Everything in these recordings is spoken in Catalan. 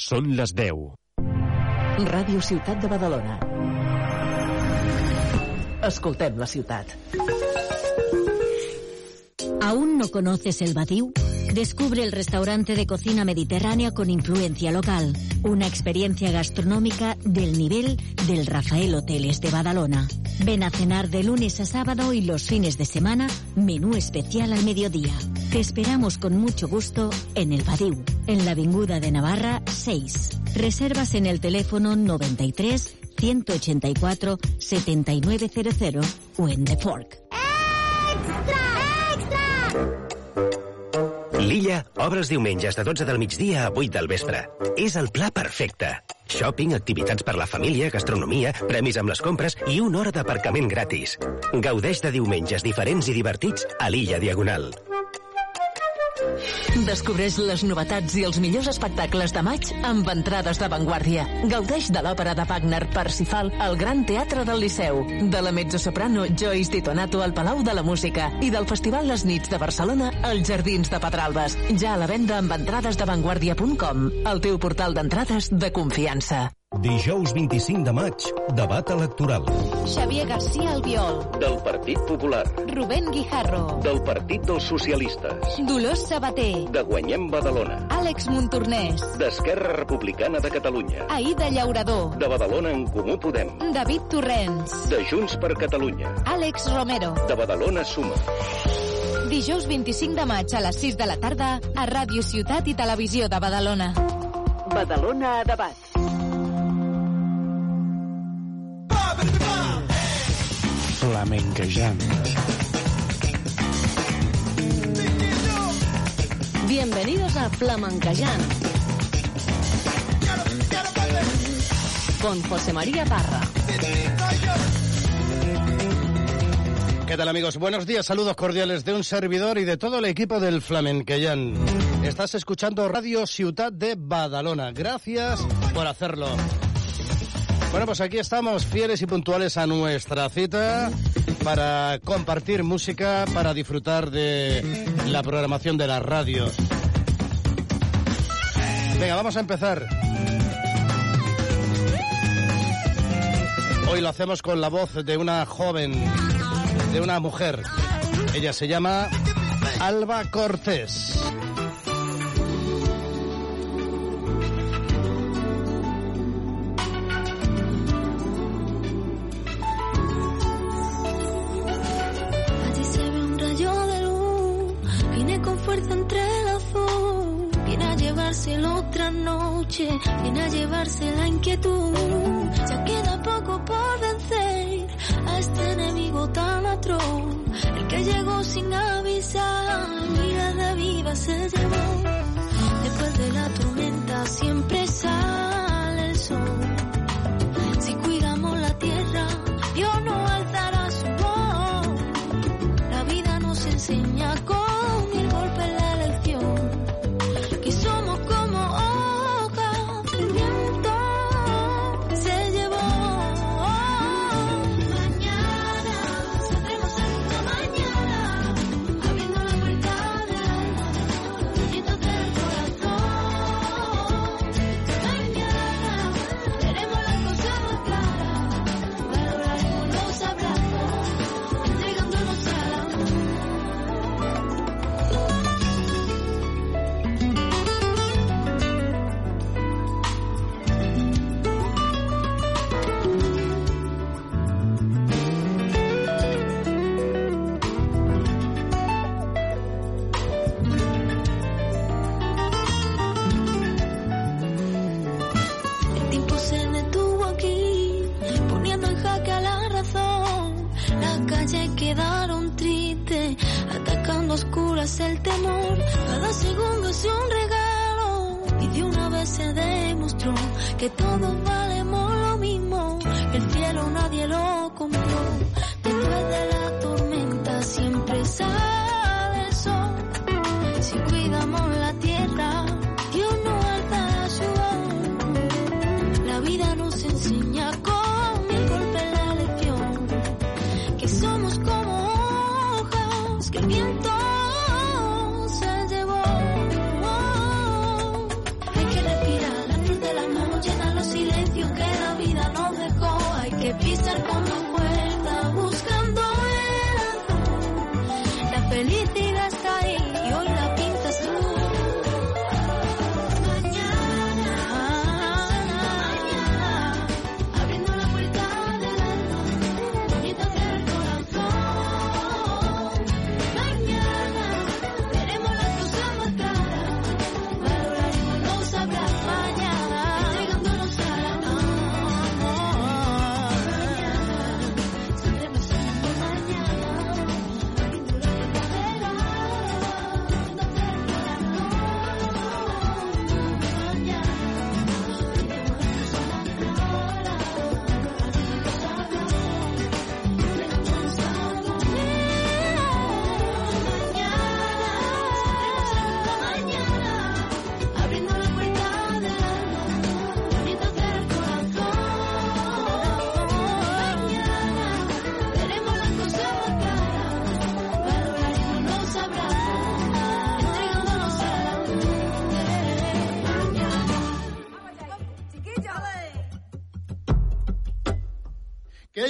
Són les 10. Ràdio Ciutat de Badalona. Escoltem la ciutat. ¿Aún no conoces el Badiou? Descubre el restaurante de cocina mediterránea con influencia local. Una experiencia gastronómica del nivel del Rafael Hoteles de Badalona. Ven a cenar de lunes a sábado y los fines de semana, menú especial al mediodía. Te esperamos con mucho gusto en el Badiou, en la Avinguda de Navarra 6. Reservas en el teléfono 93 184 7900 o en The Fork. L'Illa obre els diumenges de 12 del migdia a 8 del vespre. És el pla perfecte. Shopping, activitats per la família, gastronomia, premis amb les compres i una hora d'aparcament gratis. Gaudeix de diumenges diferents i divertits a l'Illa Diagonal. Descobreix les novetats i els millors espectacles de maig amb entrades d'avantguàrdia. Gaudeix de l'òpera de Wagner Parsifal al Gran Teatre del Liceu, de la mezzosoprano Joyce Titonato al Palau de la Música i del Festival Les Nits de Barcelona als Jardins de Pedralbes. Ja a la venda amb entradesdavantguàrdia.com, el teu portal d'entrades de confiança. Dijous 25 de maig, debat electoral. Xavier García Albiol. Del Partit Popular. Rubén Guijarro. Del Partit dels Socialistes. Dolors Sabater. De Guanyem Badalona. Àlex Montornès. D'Esquerra Republicana de Catalunya. Aida Llaurador. De Badalona en Comú Podem. David Torrents. De Junts per Catalunya. Àlex Romero. De Badalona Suma. Dijous 25 de maig a les 6 de la tarda a Ràdio Ciutat i Televisió de Badalona. Badalona a debat. Flamenquejant. Bienvenidos a Flamencayán. Con José María Parra. ¿Qué tal amigos? Buenos días, saludos cordiales de un servidor y de todo el equipo del Flamenquellán. Estás escuchando Radio Ciutat de Badalona. Gracias por hacerlo. Bueno, pues aquí estamos fieles y puntuales a nuestra cita para compartir música, para disfrutar de la programación de las radios. Venga, vamos a empezar. Hoy lo hacemos con la voz de una joven, de una mujer. Ella se llama Alba Cortés. Llevárselo otra noche, viene a llevarse la inquietud. Ya queda poco por vencer a este enemigo tan atroz, el que llegó sin avisar, mira de viva se llevó. Después de la tormenta siempre sale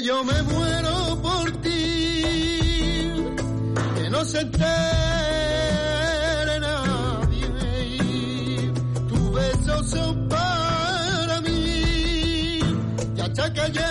yo me muero por ti, que no se entere nadie, tus besos son para mí, ya está callado.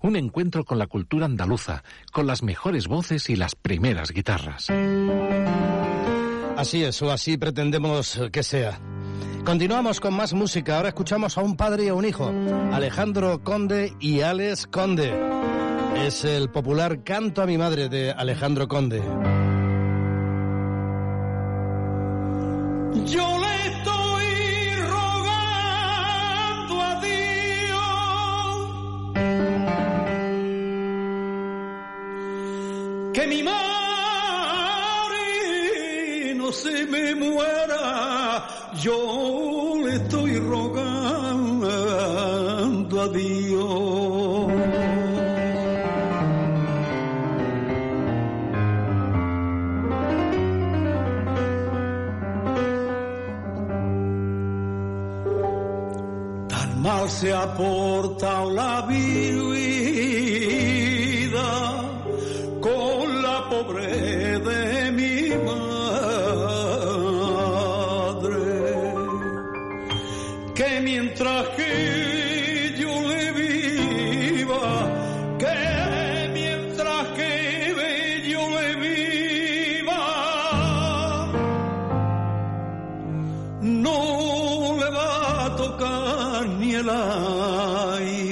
Un encuentro con la cultura andaluza, con las mejores voces y las primeras guitarras. Así es, o así pretendemos que sea. Continuamos con más música. Ahora escuchamos a un padre y a un hijo, Alejandro Conde y Alex Conde. Es el popular Canto a mi madre de Alejandro Conde. മായി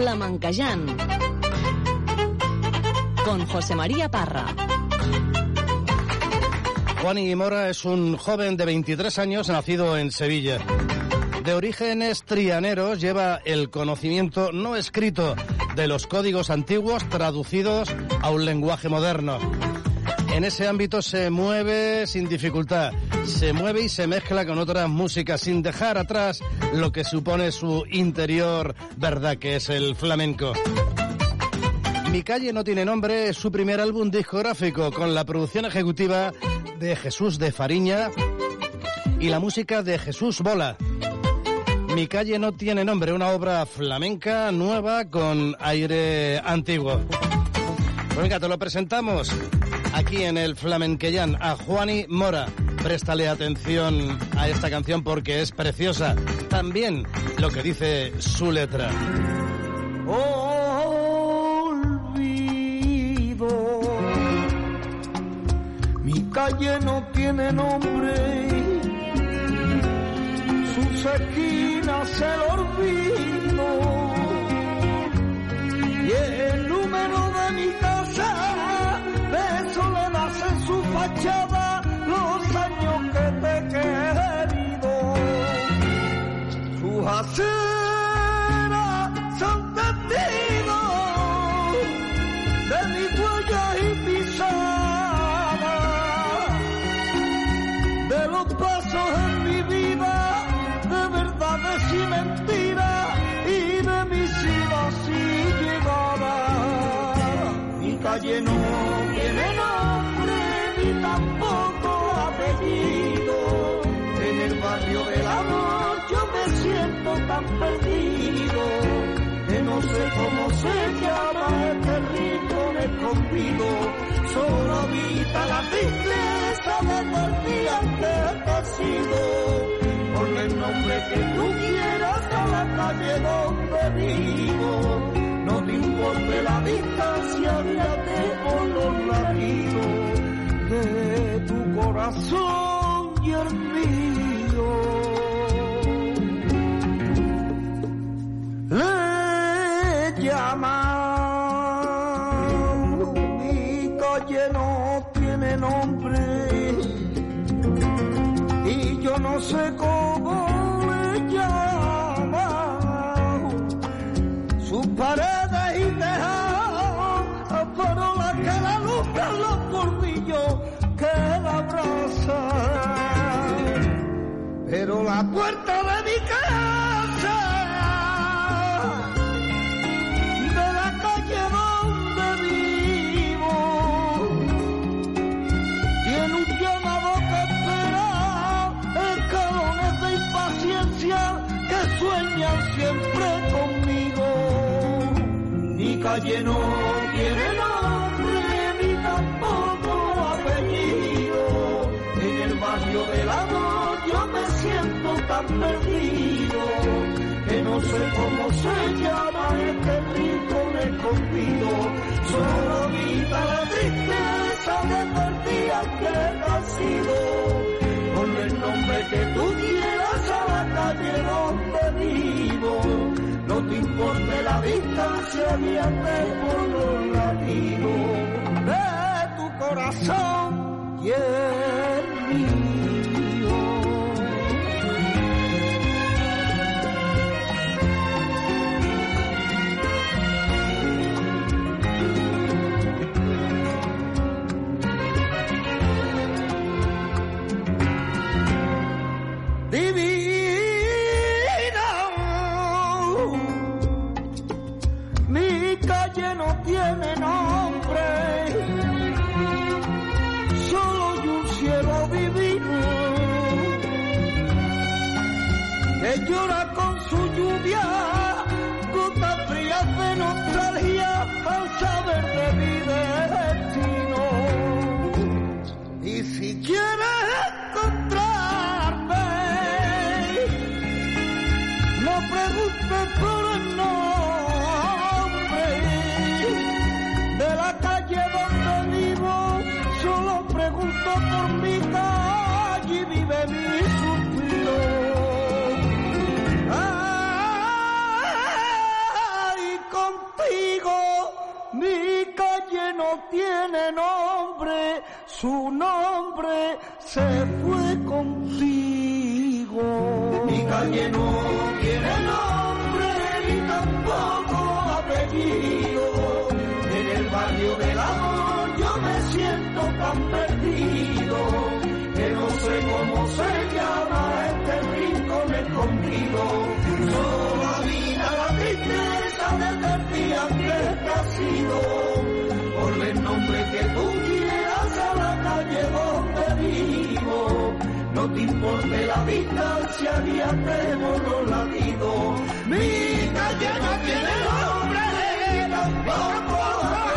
Flamencayán con José María Parra. Juan y Mora es un joven de 23 años nacido en Sevilla. De orígenes trianeros lleva el conocimiento no escrito de los códigos antiguos traducidos a un lenguaje moderno. En ese ámbito se mueve sin dificultad, se mueve y se mezcla con otras músicas sin dejar atrás lo que supone su interior verdad que es el flamenco. Mi calle no tiene nombre es su primer álbum discográfico con la producción ejecutiva de Jesús de Fariña y la música de Jesús Bola. Mi calle no tiene nombre, una obra flamenca nueva con aire antiguo. Pues venga, te lo presentamos aquí en el Flamenquellán a Juani Mora. Préstale atención a esta canción porque es preciosa. También lo que dice su letra. olvido. Mi calle no tiene nombre, sus esquinas el olvido. Y el número de mi casa, los años que te he querido. Sus aceras son testigos de mi huella y pisada, de los pasos en mi vida, de verdades y mentiras, y de mis idas y llegadas. Mi calle no tan perdido que no sé cómo se llama este rincón escondido. Solo habita la tristeza desde el día que te has ido. Ponle el nombre que tú quieras a la calle donde vivo. No te importe la distancia, guíate por los latidos de tu corazón y el mío. Le llaman, mi calle no tiene nombre y yo no sé cómo le llaman sus paredes y tejados, pero la que la luz los portillos que la abrazan. Pero la puerta de mi casa, calle no tiene nombre ni tampoco apellido. En el barrio del amor yo me siento tan perdido que no sé cómo se llama este rincón escondido. Solo habita la tristeza de día que he nacido. Ponle el nombre que tú guíate por los latidos de tu corazón y nombre, su nombre se fue contigo. Mi calle no tiene nombre ni tampoco apellido. En el barrio del amor yo me siento tan perdido que no sé cómo se llama este rincón escondido. No te importe la distancia ni atrevo los latidos. Mi calle no tiene nombre ni tampoco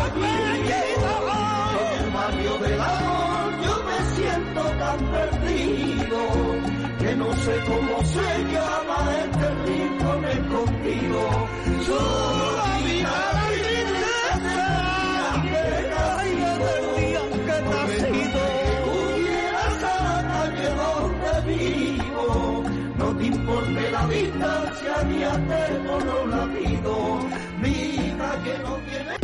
apellido. En el barrio del amor yo me siento tan perdido que no sé cómo se llama mía perdón no la pido, vida que no tiene.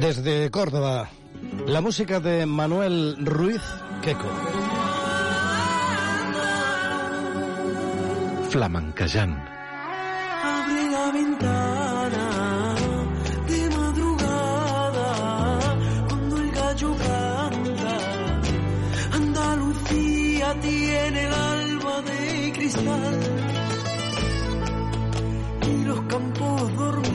Desde Córdoba, la música de Manuel Ruiz Queco. Flamenquejant. Abre la ventana de madrugada cuando el gallo canta. Andalucía tiene el alba de cristal y los campos dormidos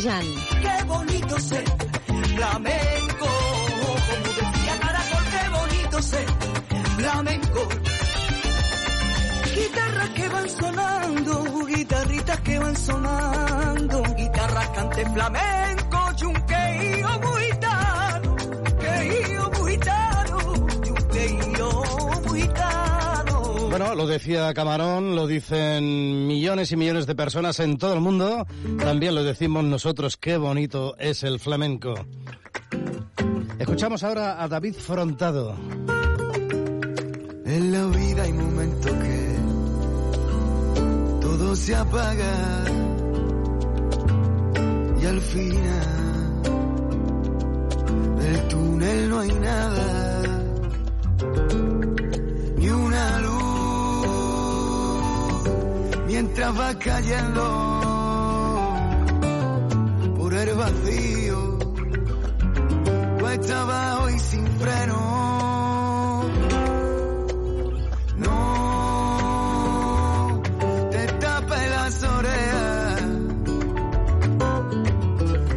Azerbaiyán. Camarón lo dicen millones y millones de personas en todo el mundo. También lo decimos nosotros, qué bonito es el flamenco. Escuchamos ahora a David Frontado. En la vida hay momentos que todo se apaga y al final del túnel no hay nada ya va cayendo por el vacío, cuesta abajo y sin freno. No te tapes las orejas,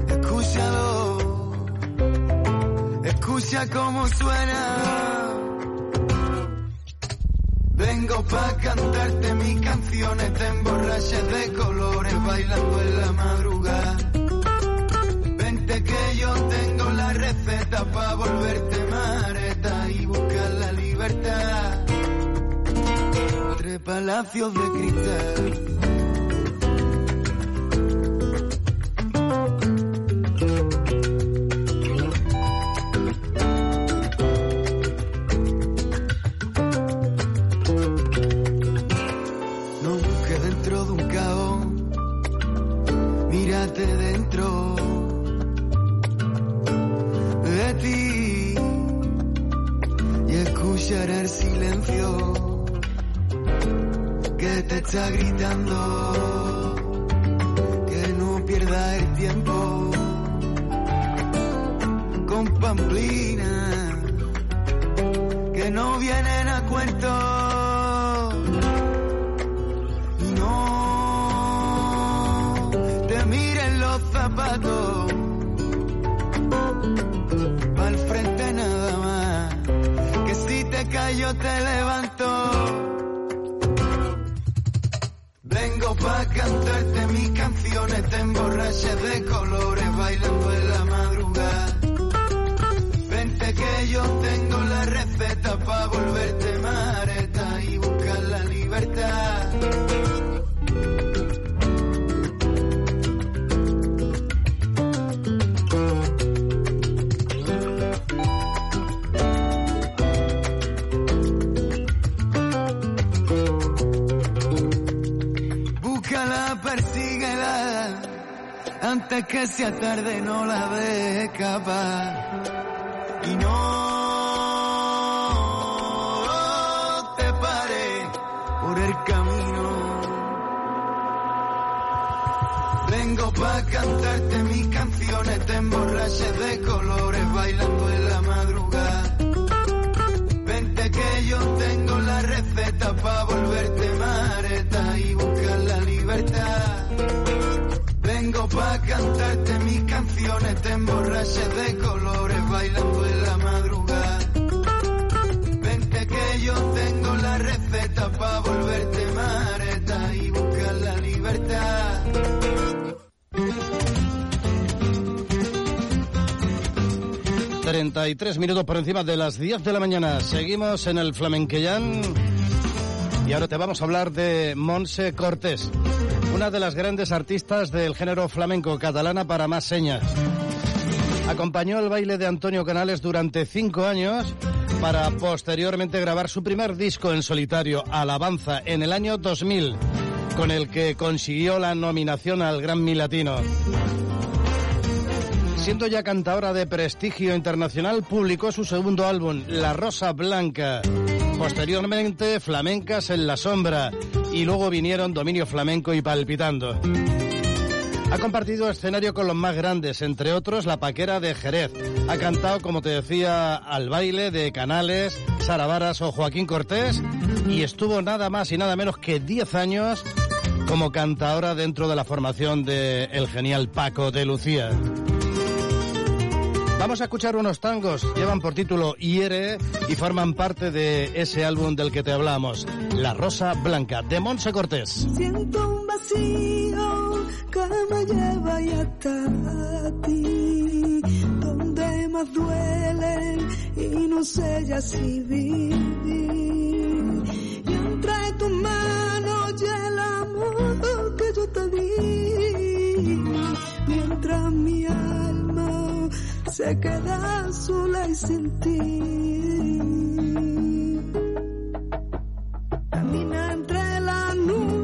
escúchalo, escucha cómo suena. Pa' cantarte mis canciones, te emborraches de colores, bailando en la madrugada. Vente que yo tengo la receta pa' volverte mareta y buscar la libertad. Tres palacios de cristal. Está gritando que no pierdas el tiempo. Con pamplina que no vienen a cuento. Y no te miren los zapatos. Al frente nada más que si te callo te levanto Borracha de colores bailando en la madre. Antes que sea tarde no la dejes escapar. 33 minutos por encima de las 10 de la mañana. Seguimos en el Flamenquellán y ahora te vamos a hablar de Monse Cortés, una de las grandes artistas del género flamenco catalana para más señas. Acompañó el baile de Antonio Canales durante cinco años para posteriormente grabar su primer disco en solitario, Alabanza, en el año 2000, con el que consiguió la nominación al Grammy Latino. Siendo ya cantadora de prestigio internacional, publicó su segundo álbum, La Rosa Blanca. Posteriormente, Flamencas en la Sombra. Y luego vinieron Dominio Flamenco y Palpitando. Ha compartido escenario con los más grandes, entre otros La Paquera de Jerez. Ha cantado, como te decía, al baile de Canales, Sara Varas o Joaquín Cortés. Y estuvo nada más y nada menos que 10 años como cantadora dentro de la formación de el genial Paco de Lucía. Vamos a escuchar unos tangos, llevan por título Hiere y forman parte de ese álbum del que te hablamos, La Rosa Blanca, de Monse Cortés. Siento un vacío que me lleva y hasta ti, donde más duele y no sé ya si vivir. Y entre tus manos y el amor que yo te di, mientras mi alma se queda sola y sin ti. Camina entre las nubes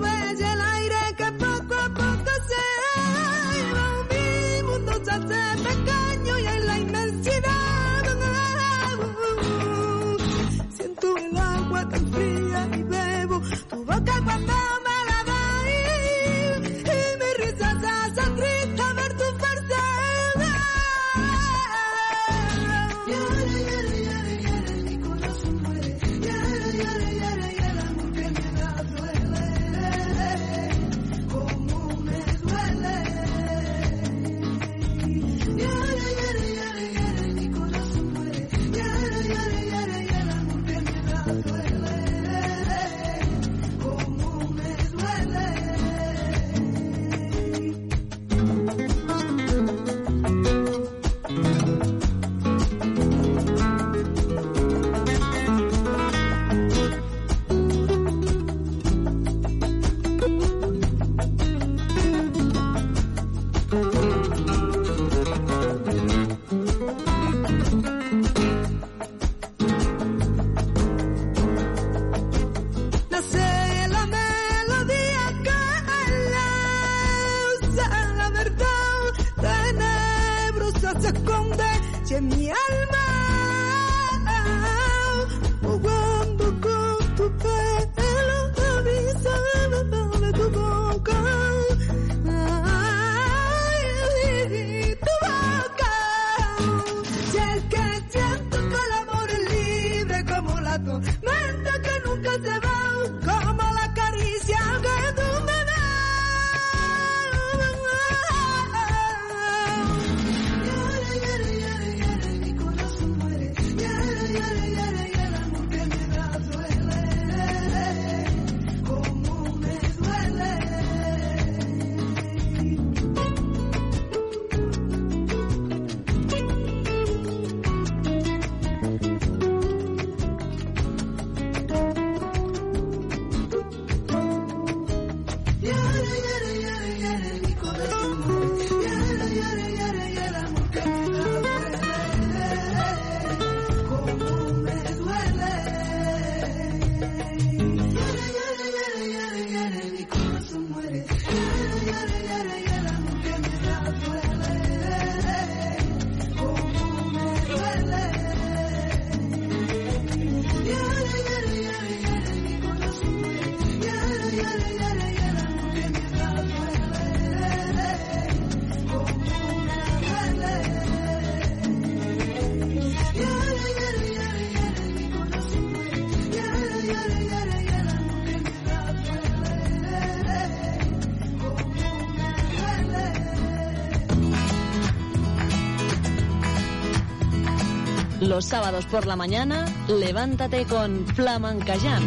los sábados por la mañana, levántate con Flamancayán.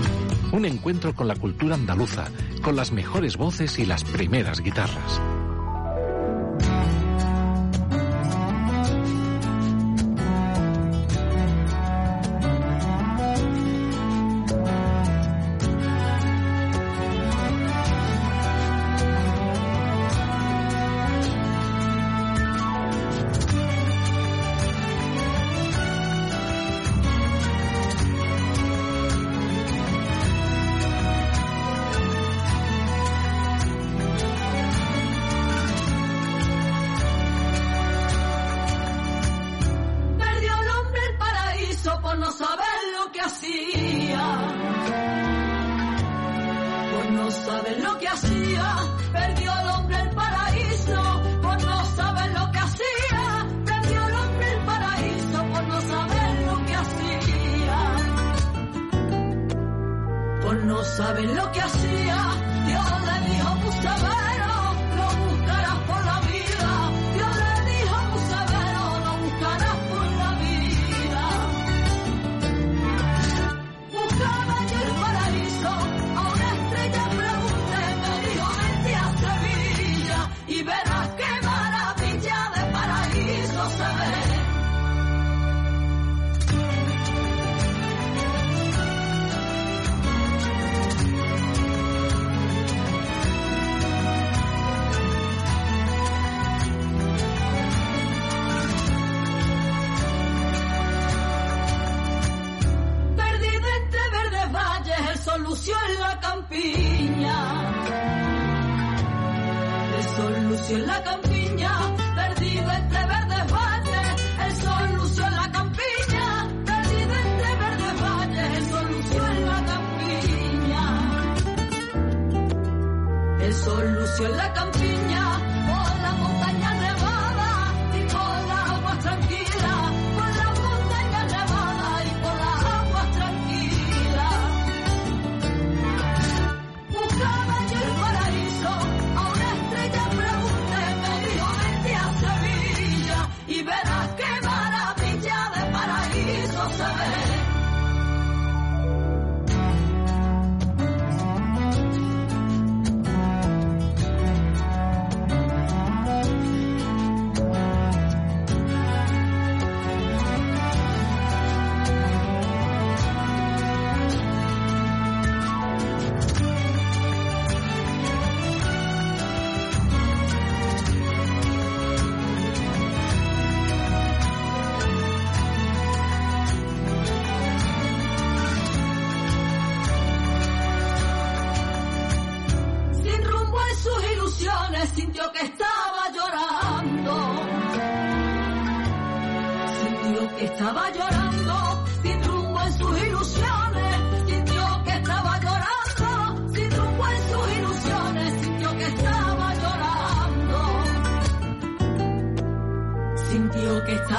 Un encuentro con la cultura andaluza, con las mejores voces y las primeras guitarras.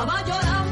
Sintió que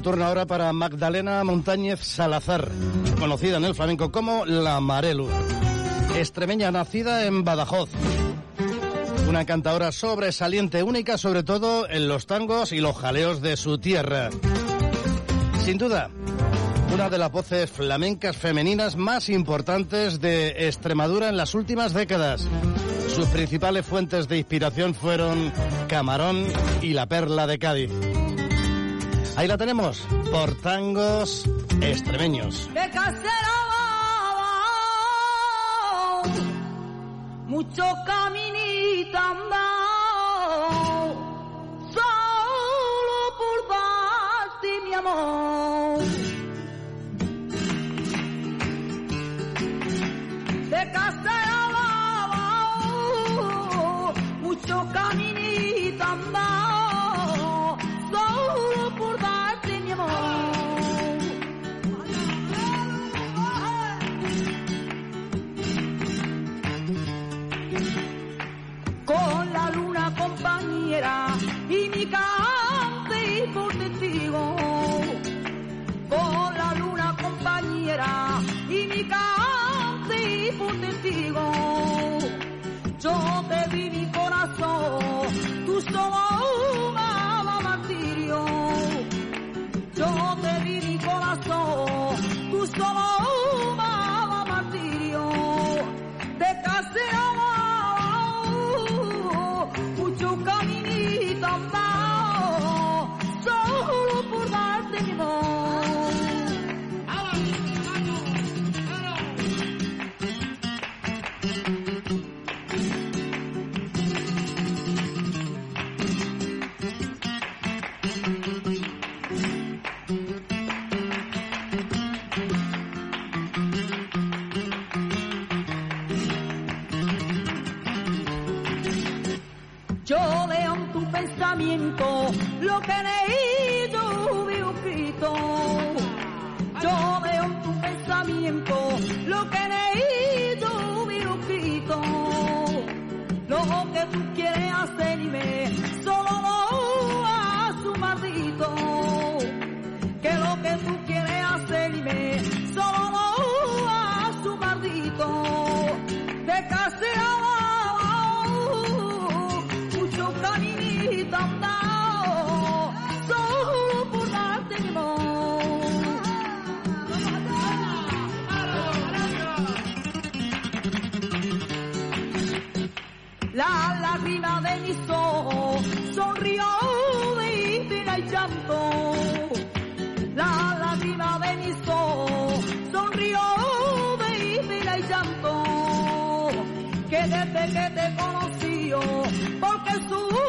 el turno ahora para Magdalena Montañez Salazar, conocida en el flamenco como La Marelu. Extremeña nacida en Badajoz. Una cantadora sobresaliente, única sobre todo en los tangos y los jaleos de su tierra. Sin duda, una de las voces flamencas femeninas más importantes de Extremadura en las últimas décadas. Sus principales fuentes de inspiración fueron Camarón y La Perla de Cádiz. Ahí la tenemos, por tangos extremeños. de Cacerabao, mucho caminito andado, solo por darte mi amor. De Cacerabao, mucho caminito compañera y mi cante por testigo. Con la luna compañera y mi cante por testigo. Yo en ello veo escrito. Yo en tu pensamiento de mis ojos sonrió de pena y llanto. La lágrima de mis ojos sonrió de pena y llanto. Que desde que te conocí, porque suspiré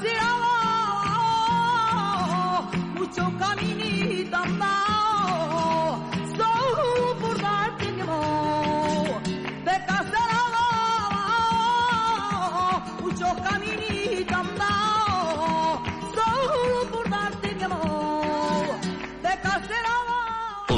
de casi abajo, mucho caminito andado,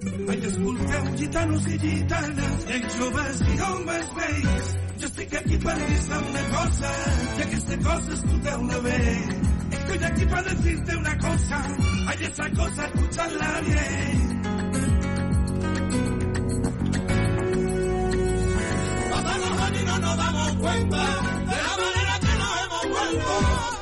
Ai, escolteu, gitanos i gitanes, nens joves i homes vells. Jo estic aquí per dir-te una cosa, i aquesta cosa escolteu-la bé. Estoy aquí para decirte una cosa, hay esa cosa, escucharla bien. Pasamos años y no nos damos cuenta de la manera que nos hemos vuelto.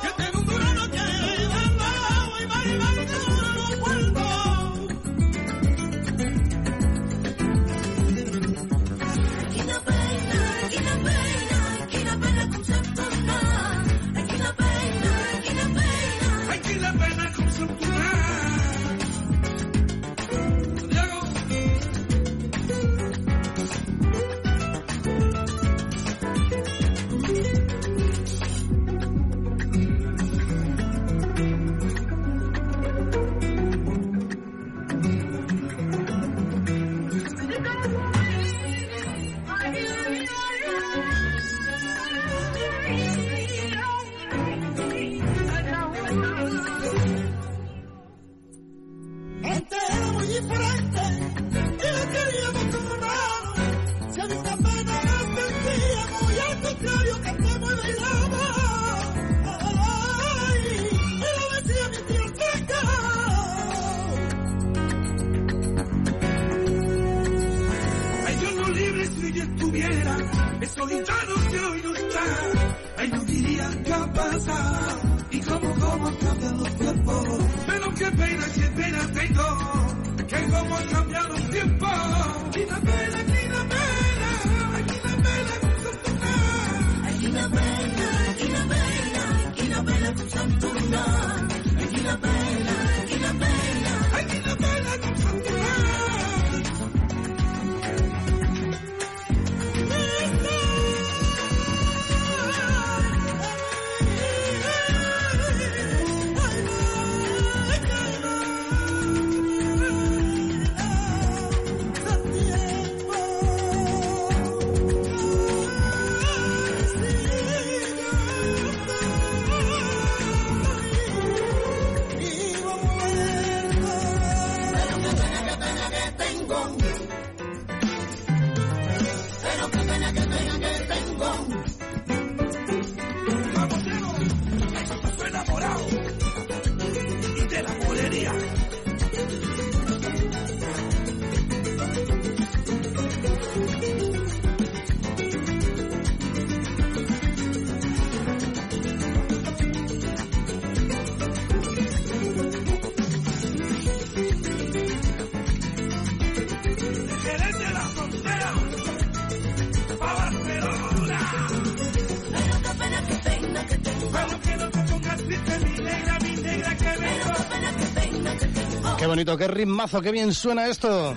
Qué ritmazo, qué bien suena esto.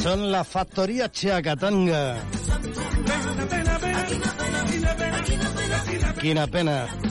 Son la factoría Chiacatanga. Quina. Pena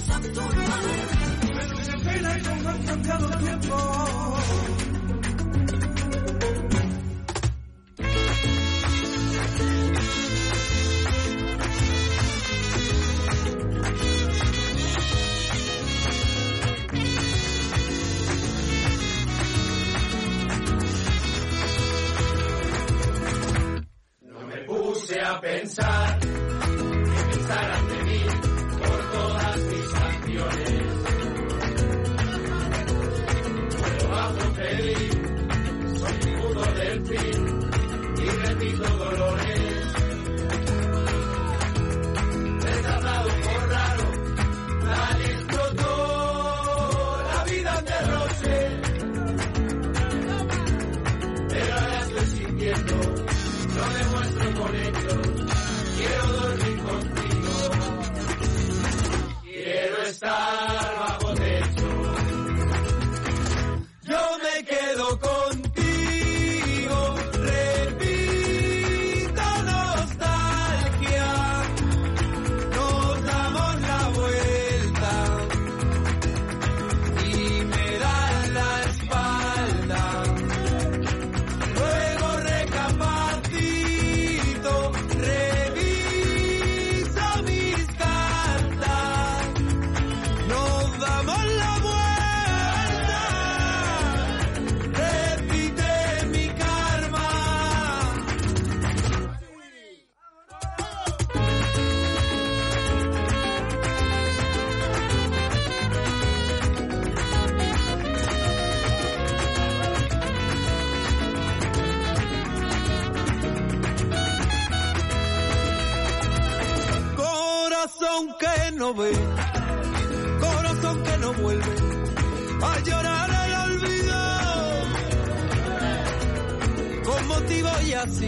no ve, corazón que no vuelve a llorar el olvido. Con motivo y así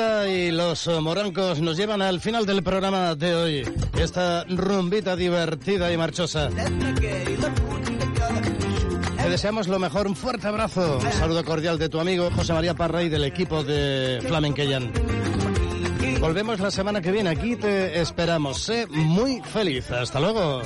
Y los morancos nos llevan al final del programa de hoy. Esta rumbita divertida y marchosa. Te deseamos lo mejor, un fuerte abrazo. Un saludo cordial de tu amigo José María Parra y del equipo de Flamenqueyan. Volvemos la semana que viene. Aquí te esperamos. Sé muy feliz. Hasta luego.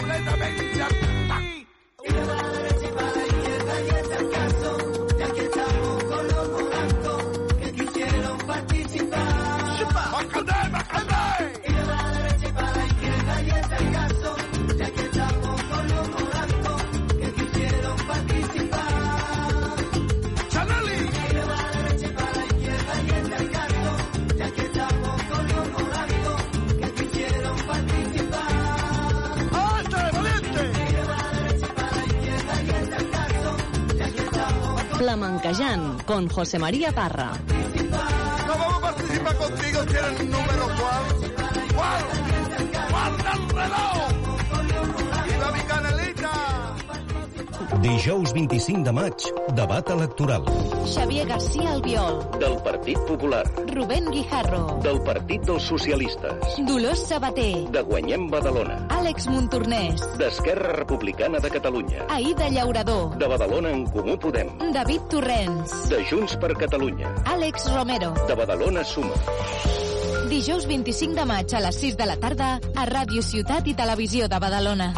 José María Parra. No vamos a participar contigo si eres el número cuál. ¿Cuál? Guarda el reloj. Viva mi canelita. Dijous 25 de maig, debat electoral. Xavier García Albiol, Del Partit Popular. Rubén Guijarro, Del Partit dels Socialistes. Dolors Sabater, De Guanyem Badalona. Àlex Montornès, D'Esquerra Republicana de Catalunya. Aida Llaurador, De Badalona en Comú Podem. David Torrents, De Junts per Catalunya. Àlex Romero. De Badalona Suma. Dijous 25 de maig a les 6 de la tarda a Ràdio Ciutat i Televisió de Badalona.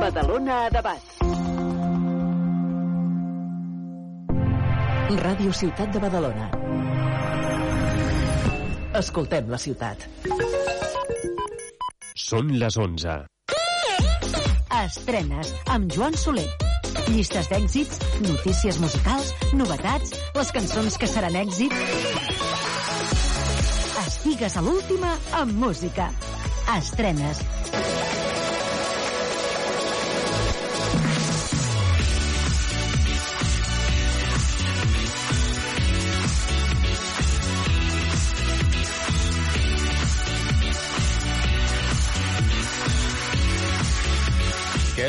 Badalona a debat. Ràdio Ciutat de Badalona. Escoltem la ciutat. Són les 11. Estrenes amb Joan Soler. Llistes d'èxits, notícies musicals, novetats, les cançons que seran èxit. Estigues a l'última amb música. Estrenes.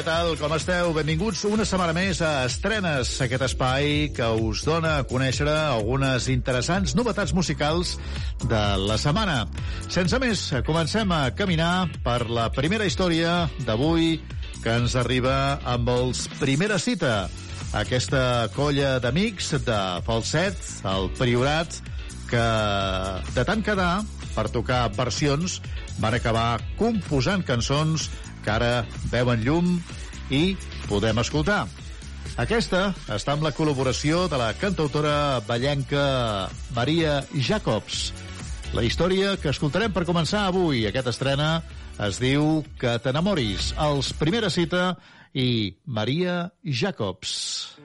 Tal? Com esteu? Benvinguts una setmana més a Estrenes, aquest espai que us dona a conèixer algunes interessants novetats musicals de la setmana. Sense més, comencem a caminar per la primera història d'avui que ens arriba amb els Primera Cita, aquesta colla d'amics de falset, el Priorat, que de tant quedar per tocar versions van acabar composant cançons que ara veuen llum i podem escoltar. Aquesta està amb la col·laboració de la cantautora ballenca Maria Jacobs. La història que escoltarem per començar avui, aquesta estrena, es diu Que t'enamoris, els Primera Cita i Maria Jacobs.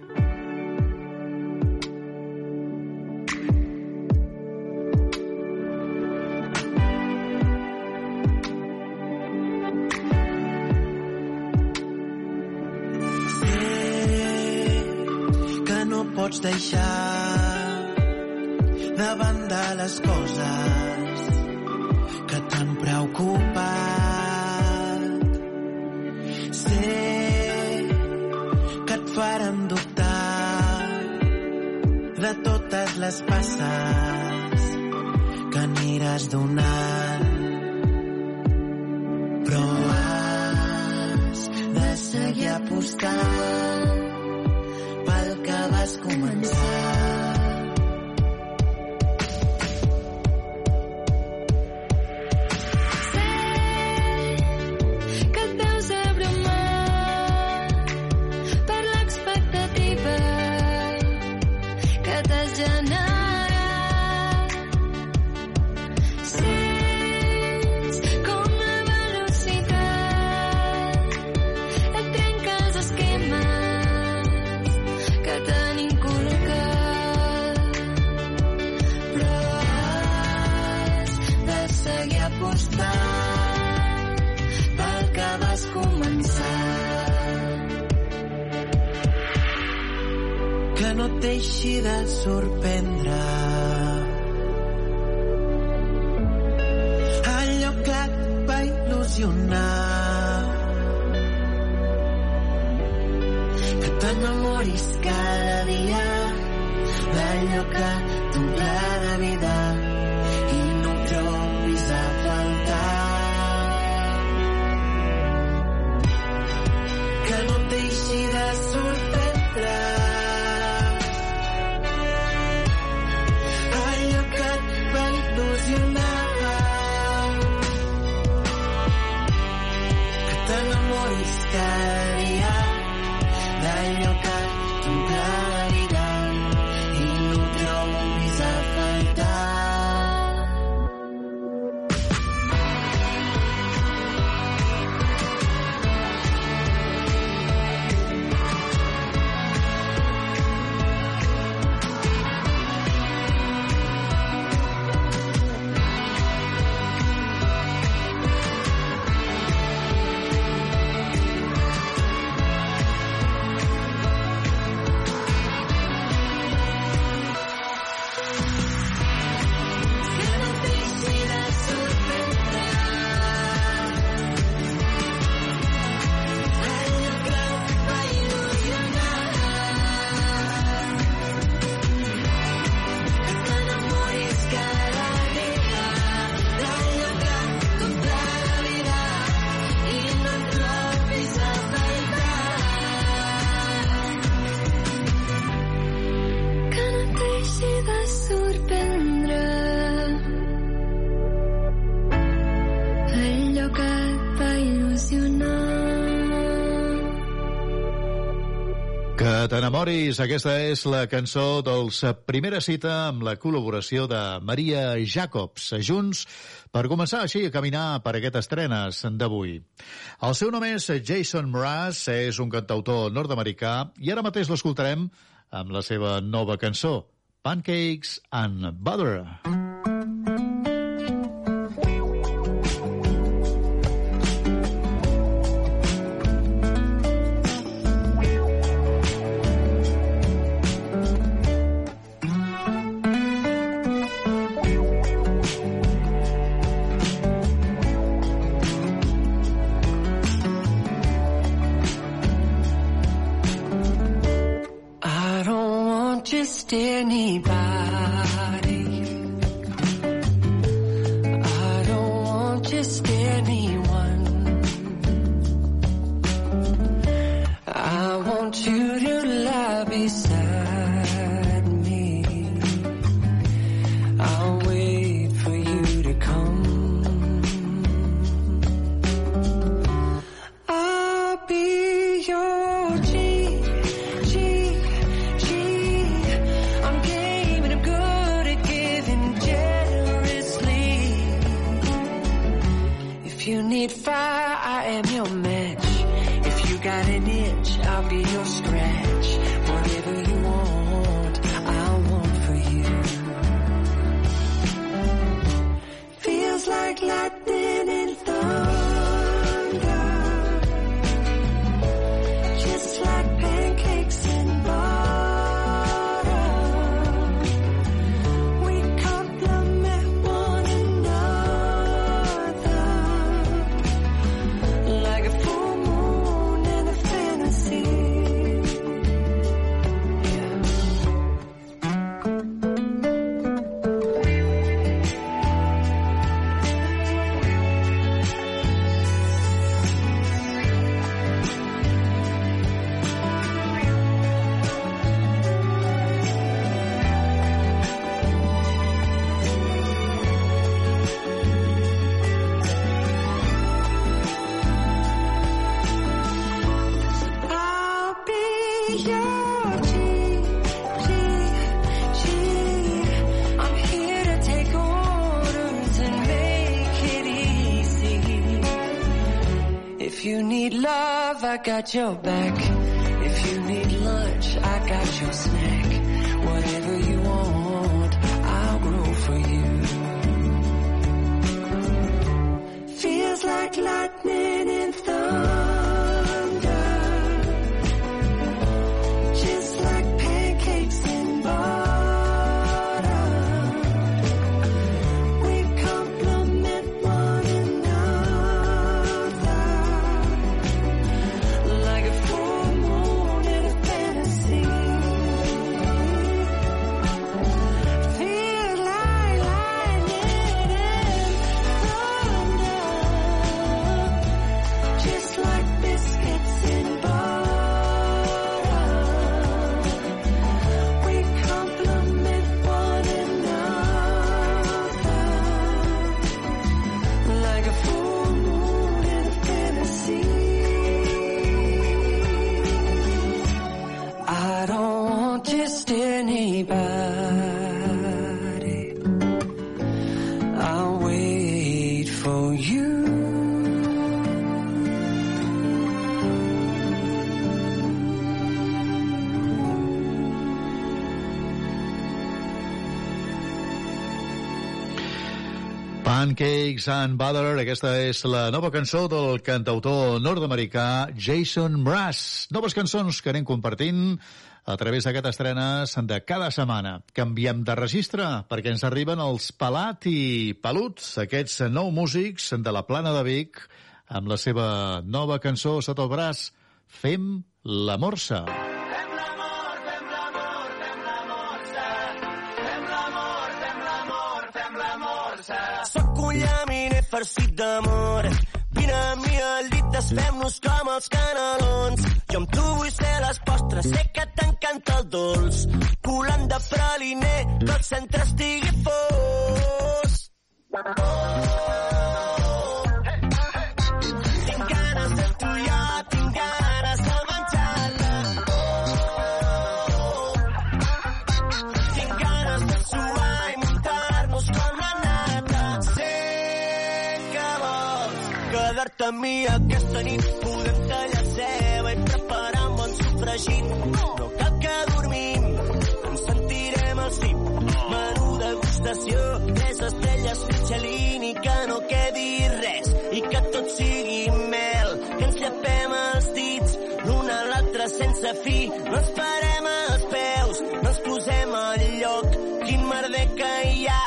Pots deixar de banda les coses que t'han preocupat. Sé que et faran dubtar de totes les passes que aniràs donant. Però has de seguir apostant comenzar. Deixi de sorprendre t'enamoris, aquesta és la cançó dels eh, Primera Cita amb la col·laboració de Maria Jacobs, eh, junts per començar així a caminar per aquestes estrenes d'avui. El seu nom és Jason Mraz, és un cantautor nord-americà i ara mateix l'escoltarem amb la seva nova cançó, Pancakes and Butter. Mm. got your back. If you need lunch, I got your snack. Whatever you want, I'll grow for you. Feels like lightning. Pancakes and Butter, aquesta és la nova cançó del cantautor nord-americà Jason Mraz. Noves cançons que anem compartint a través d'aquestes estrenes de cada setmana. Canviem de registre perquè ens arriben els Pelat i Peluts, aquests nou músics de la Plana de Vic, amb la seva nova cançó sota el braç, Fem la Morsa. Sóc farcit d'amor. Vine amb mi al llit, desfem-nos com els canelons. Jo amb tu vull ser les postres, sé que t'encanta el dolç. Colant de praliner, que el centre estigui fos. Tinc quedar-te amb mi aquesta nit. Podem tallar ceba i preparar un bon sofregit. No cal que dormim, ens sentirem al cim. Menú degustació, tres estrelles Michelin i que no quedi res. I que tot sigui mel, que ens llepem els dits l'un a l'altre sense fi. No ens parem als peus, no ens posem al lloc. Quin merder que hi ha,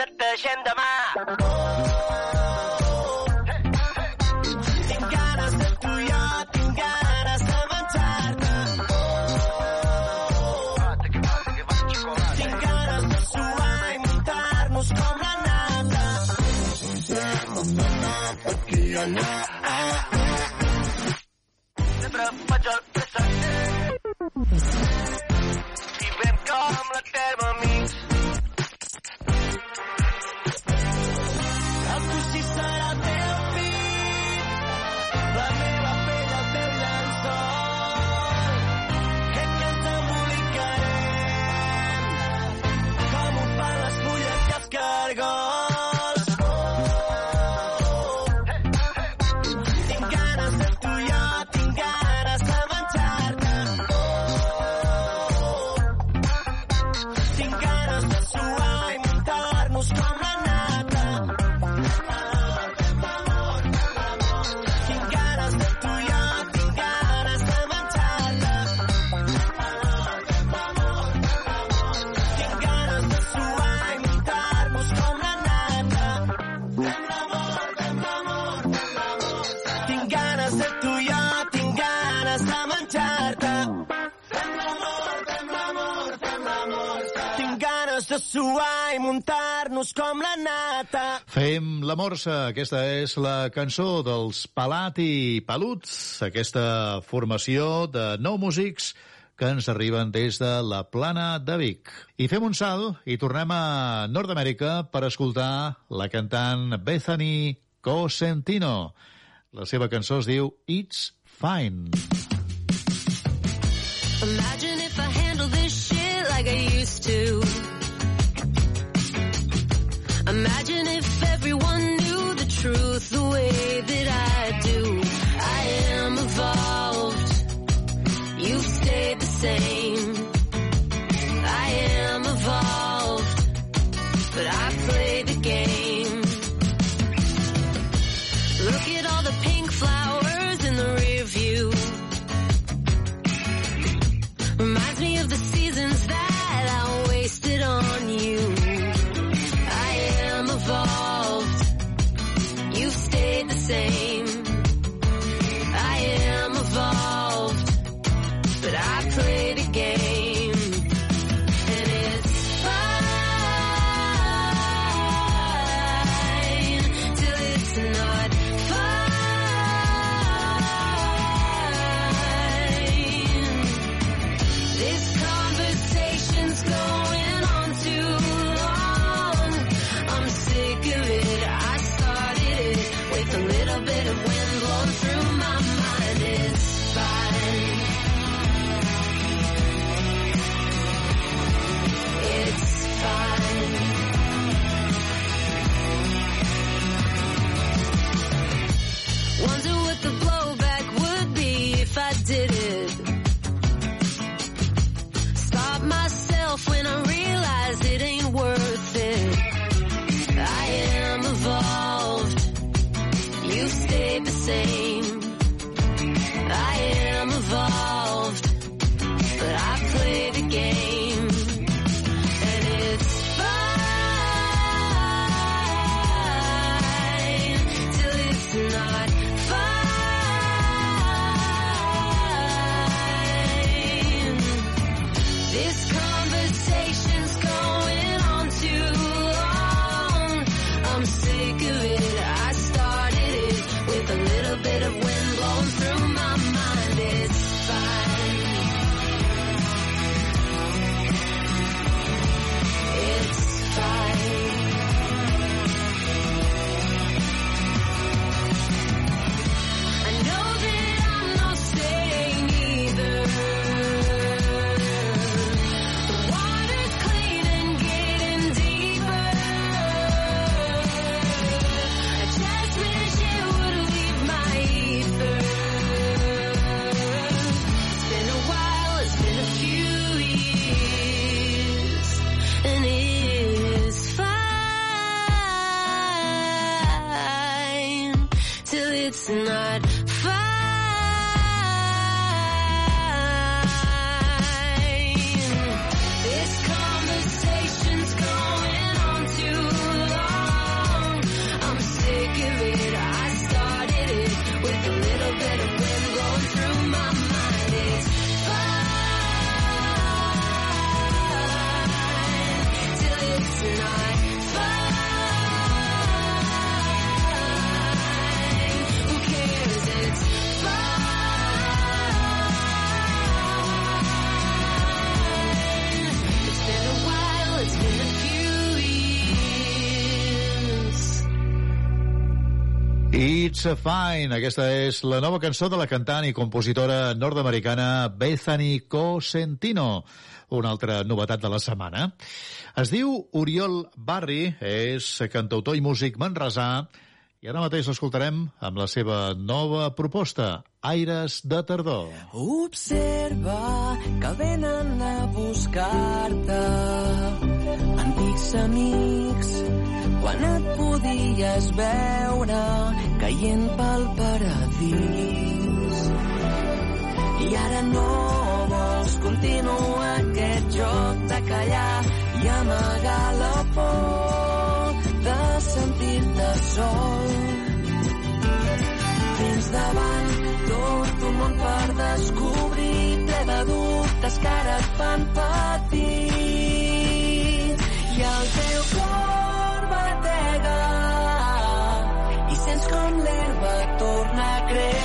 netegem demà. Tinc Y ver cómo la termomix suar i muntar-nos com la nata. Fem la morsa, aquesta és la cançó dels Pelat i Peluts, aquesta formació de nou músics que ens arriben des de la plana de Vic. I fem un salt i tornem a Nord-Amèrica per escoltar la cantant Bethany Cosentino. La seva cançó es diu It's Fine. Imagine if I handle this shit like I used to. Imagine if everyone knew the truth the way that I It's a Fine. Aquesta és la nova cançó de la cantant i compositora nord-americana Bethany Cosentino. Una altra novetat de la setmana. Es diu Oriol Barri, és cantautor i músic manresà, i ara mateix l'escoltarem amb la seva nova proposta, Aires de tardor. Observa que venen a buscar-te antics amics quan et podies veure caient pel paradís. I ara no vols continuar aquest joc de callar i amagar la por de sentir-te sol. Tens davant tot un món per descobrir, ple de dubtes que ara et fan patir. I el teu cor creer.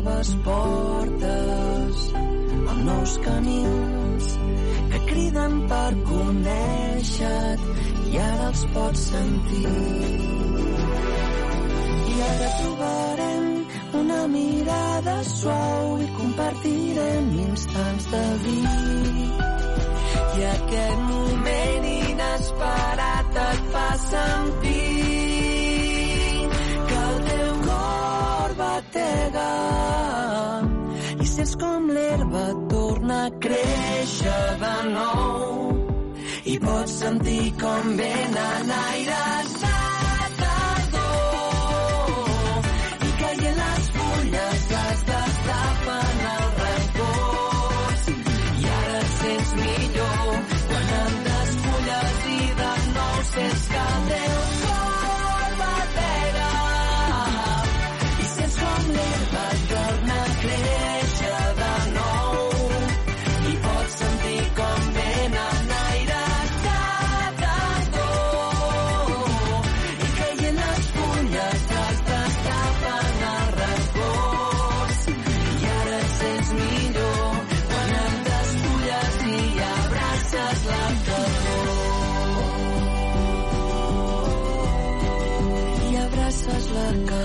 Noves portes amb nous camins que criden per conèixer-te i ara els pots sentir. I ara trobarem una mirada suau i compartirem instants de vi. I aquest moment inesperat et fa sentir batega. I sents com l'herba torna a créixer de nou i pots sentir com venen aires la.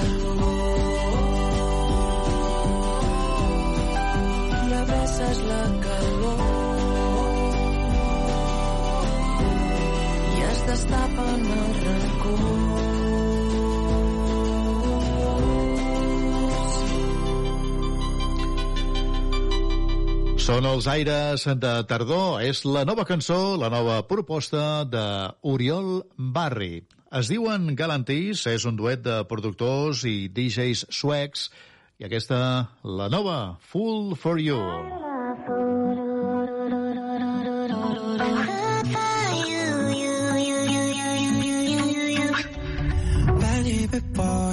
Són els aires de tardor. És la nova cançó, la nova proposta de Oriol Barri. Es diuen Galantis, és un duet de productors i DJs suecs, i aquesta, la nova, Full for You.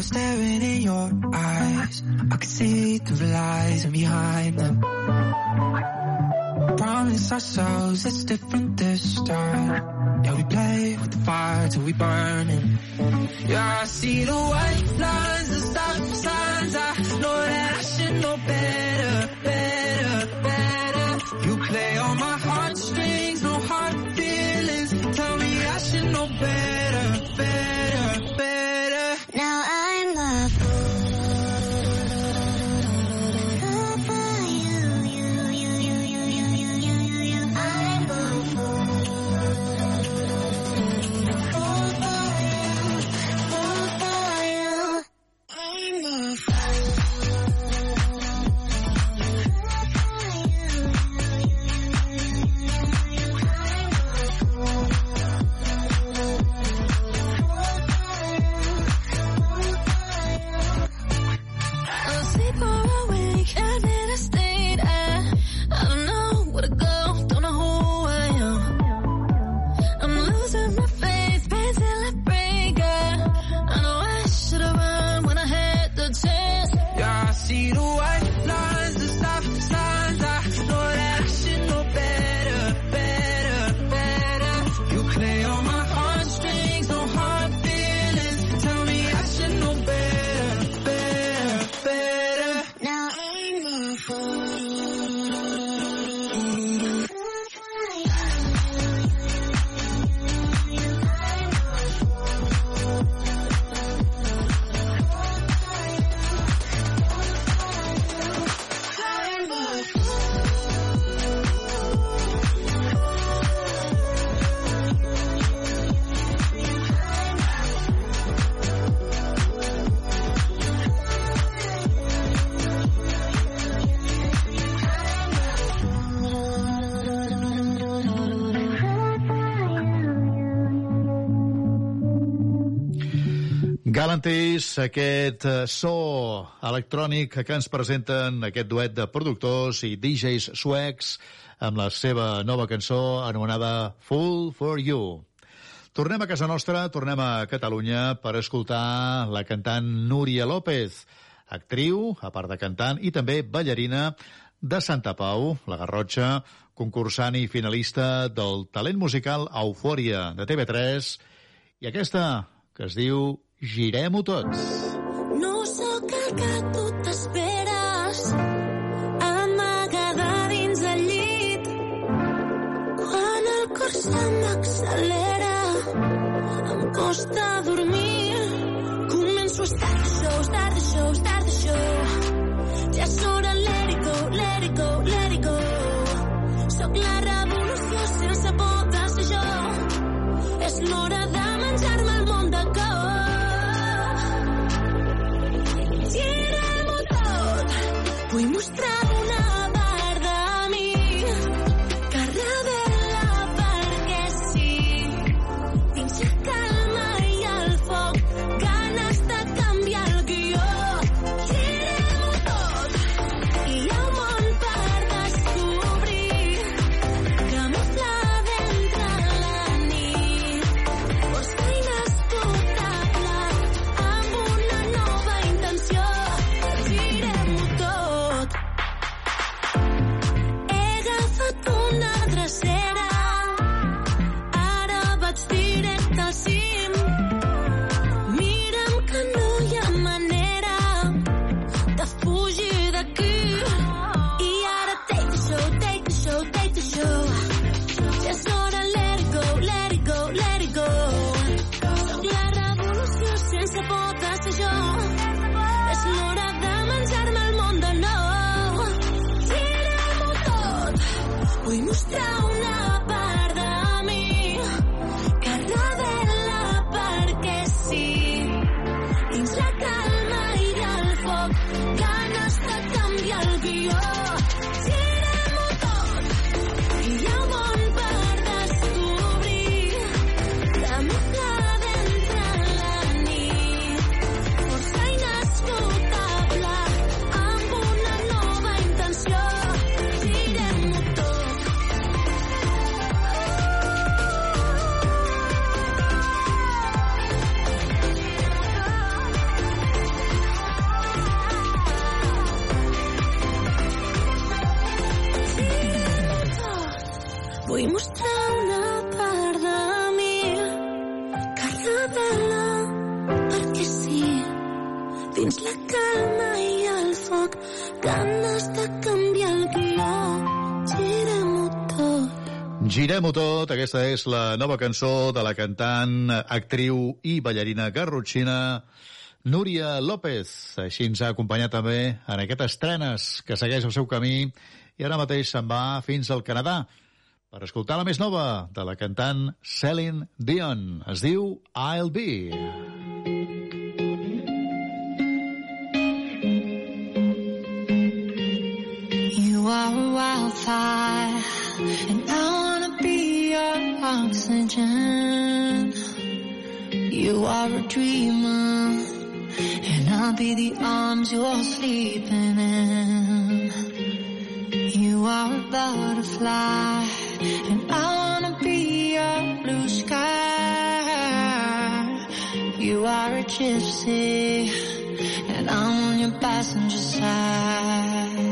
Staring in your eyes. I can see the lies behind them. Promise ourselves it's different this time. Yeah, we play with the fire till we burn it. Yeah, I see the white lines, the stop signs. I know that I should know better, Galantis, aquest eh, so electrònic que ens presenten aquest duet de productors i DJs suecs amb la seva nova cançó anomenada Full for You. Tornem a casa nostra, tornem a Catalunya per escoltar la cantant Núria López, actriu, a part de cantant, i també ballarina de Santa Pau, la Garrotxa, concursant i finalista del talent musical Eufòria de TV3, i aquesta que es diu Girem-ho tots. No sóc el que tu t'esperes, amagada dins el llit. Quan el cor se m'accelera, em costa dormir. Començo a estar de show, estar de show, estar Diguem-ho tot, aquesta és la nova cançó de la cantant, actriu i ballarina garrotxina Núria López. Així ens ha acompanyat també en aquestes trenes que segueix el seu camí i ara mateix se'n va fins al Canadà per escoltar la més nova de la cantant Celine Dion. Es diu I'll Be. You are a wildfire And I wanna be your oxygen. You are a dreamer. And I'll be the arms you're sleeping in. You are a butterfly. And I wanna be your blue sky. You are a gypsy. And I'm on your passenger side.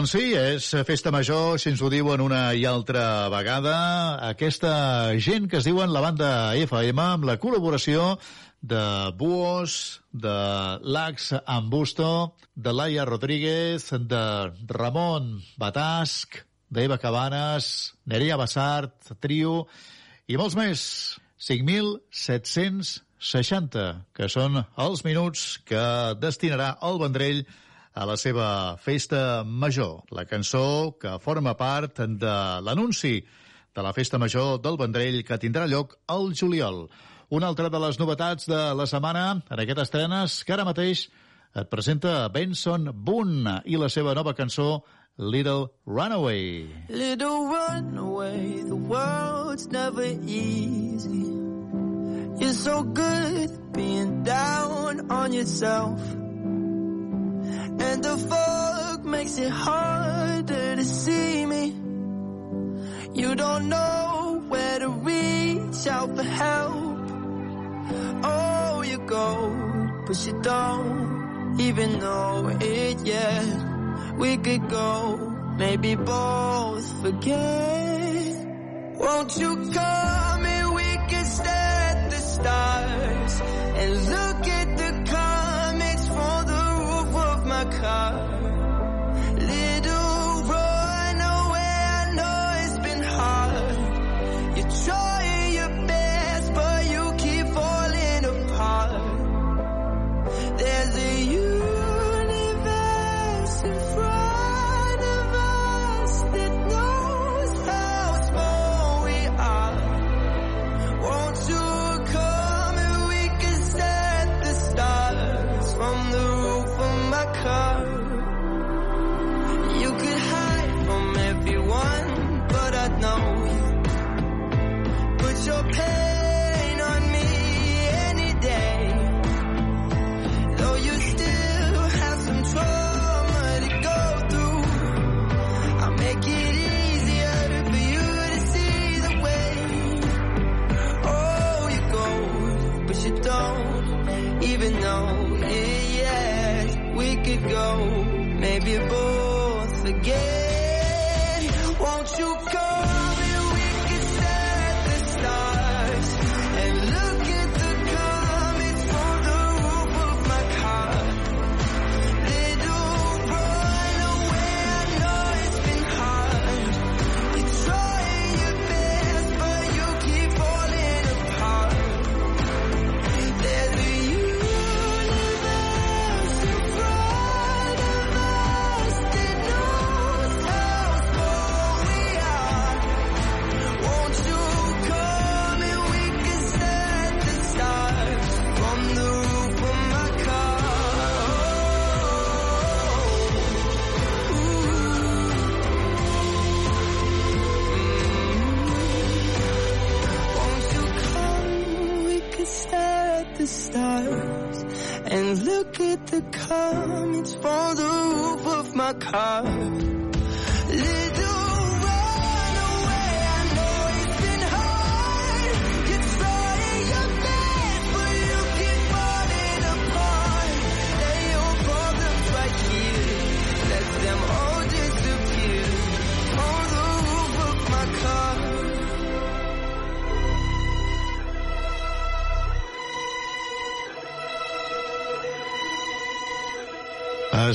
Doncs sí, és festa major, si ens ho diuen una i altra vegada. Aquesta gent que es diuen la banda FM amb la col·laboració de Buos, de Lax Ambusto, de Laia Rodríguez, de Ramon Batasc, d'Eva Cabanes, Nerea Bassart, Trio i molts més. 5.760, que són els minuts que destinarà el Vendrell a la seva festa major. La cançó que forma part de l'anunci de la festa major del Vendrell que tindrà lloc al juliol. Una altra de les novetats de la setmana en aquest estrenes que ara mateix et presenta Benson Boone i la seva nova cançó Little Runaway. Little runaway, the world's never easy. You're so good being down on yourself. And the fog makes it harder to see me. You don't know where to reach out for help. Oh, you go, but you don't even know it yet. We could go, maybe both forget. Won't you come and we can stare at the stars and look at car.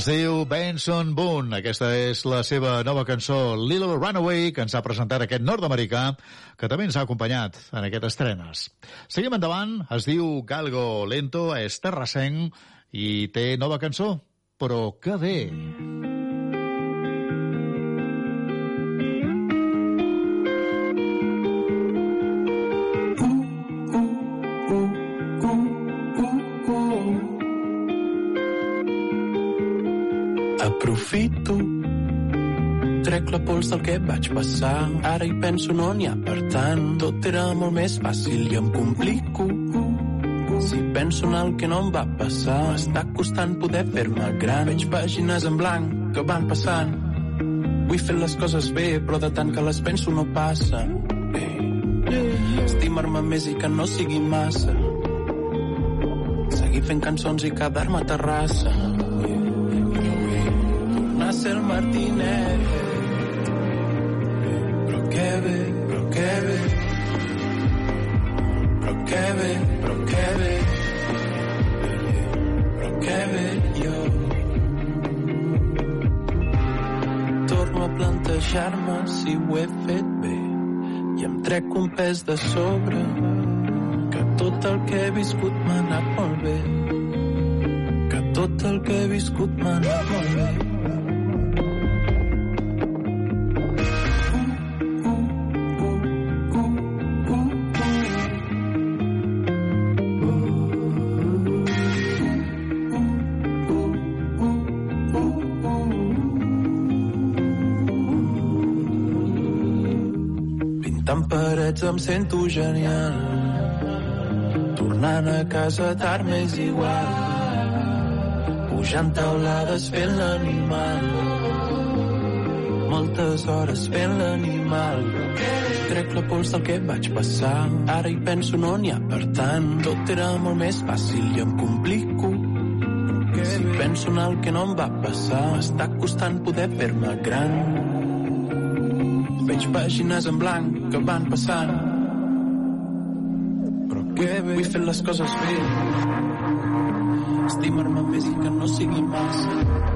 Es diu Benson Boone. Aquesta és la seva nova cançó Little Runaway, que ens ha presentat aquest nord-americà, que també ens ha acompanyat en aquestes estrenes. Seguim endavant. Es diu Galgo Lento, és terrassenc i té nova cançó. Però que bé! Aprofito la pols del que vaig passar. Ara hi penso no n'hi ha per tant. Tot era molt més fàcil i em complico. Si penso en el que no em va passar M'està costant poder fer-me gran. Veig pàgines en blanc que van passant. Vull fer les coses bé Però de tant que les penso no passa Estimar-me més i que no sigui massa. Seguir fent cançons i quedar-me a Terrassa. Tornar a ser el. Pes de sobre que tot el que he viscut m'ha anat molt bé. Que tot el que he viscut m'ha anat molt bé Pintant parets em sento genial. Tornant a casa tard m'és igual. Pujant taulades fent l'animal. Moltes hores fent l'animal. Trec la pols del que vaig passar. Ara hi penso no n'hi ha per tant. Tot era molt més fàcil i em complico. Si penso en el que no em va passar, m'està costant poder fer-me gran. Veig pàgines en blanc que van passant. Però que bé. Vull fer les coses bé. Estimar-me més i que no sigui massa.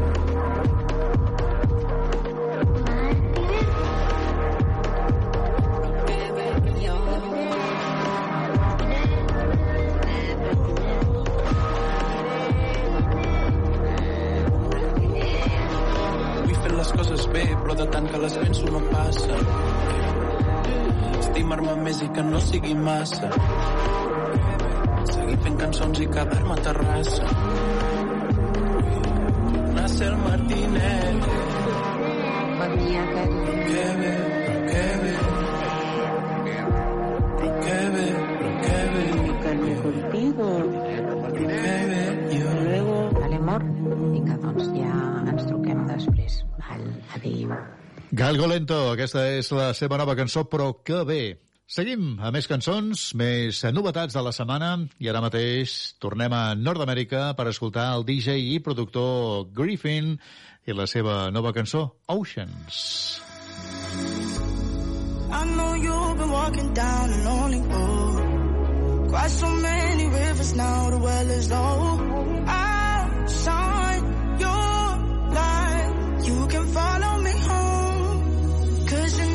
Sigui massa. Seguir fent cançons i quedar-me a Terrassa. Nasser Martínez. Bon dia, Carlos. Que bé, que bé. Però que bé, però que bé. Comunicarme contigo. Que bé, jo. Luego, vale, amor? Vinga, doncs ja ens truquem després. Val, adéu. Galgo Lento, aquesta és la seva nova cançó, però que bé. Seguim a més cançons, més novetats de la setmana, i ara mateix tornem a Nord-Amèrica per escoltar el DJ i productor Griffin i la seva nova cançó, Oceans. I know you've been walking down a lonely road. Quite so many rivers now, the well is low. I'll shine your light. You can follow me home. Cause you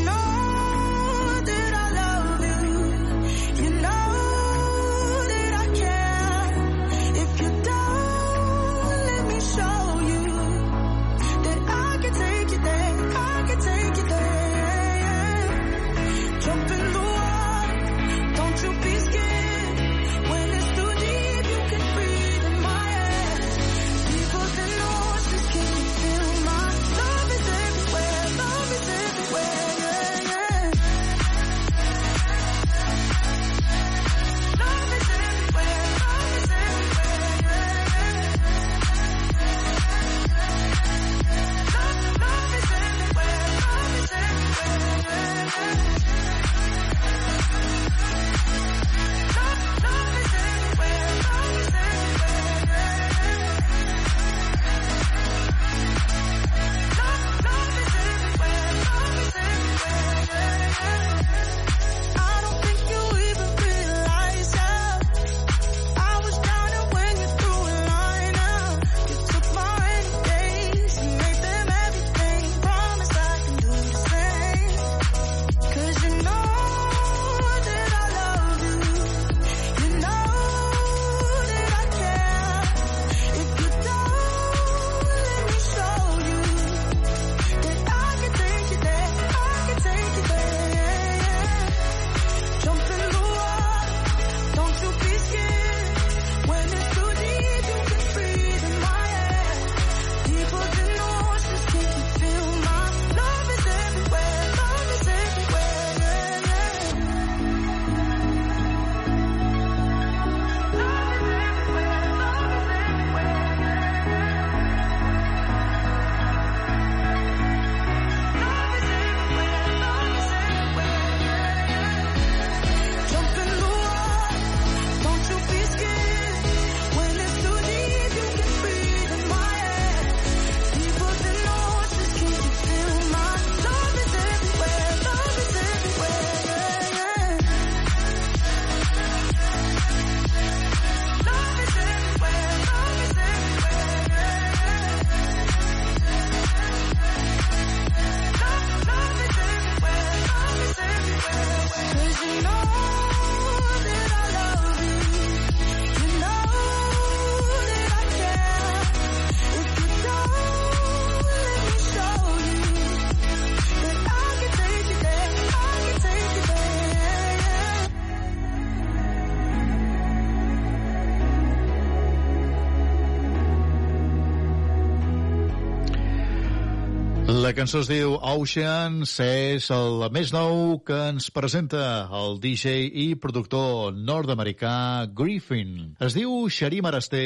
cançó es diu Oceans, és el més nou que ens presenta el DJ i productor nord-americà Griffin. Es diu Xarim Arasté,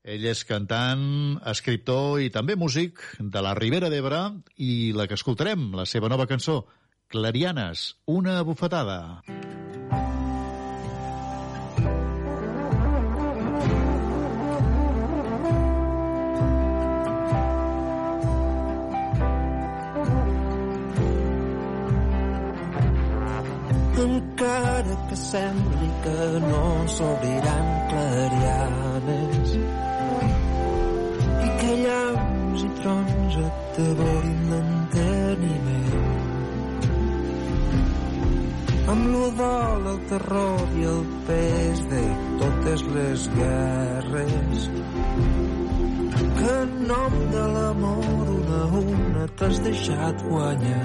ell és cantant, escriptor i també músic de la Ribera d'Ebre i la que escoltarem, la seva nova cançó, Clarianes, una bufetada. Encara que sembli que no s'obriran clarianes. I que llaus i trons et devorin l'enteniment. Amb l'odol, el terror i el pes de totes les guerres. Que en nom de l'amor una a una t'has deixat guanyar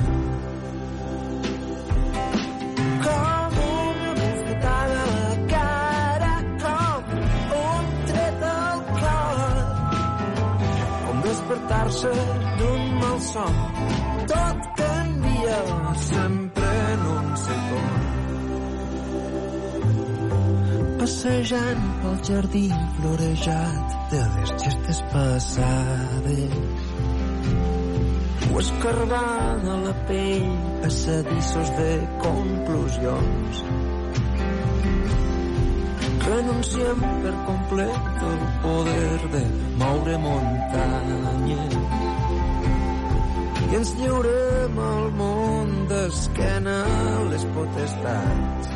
despertar-se d'un mal son. Tot canvia sempre en un segon. Passejant pel jardí florejat de les gestes passades o escarbant a la pell passadissos de conclusions. Renunciem per complet al poder de moure muntanyes i ens lliurem al món d'esquena les potestats.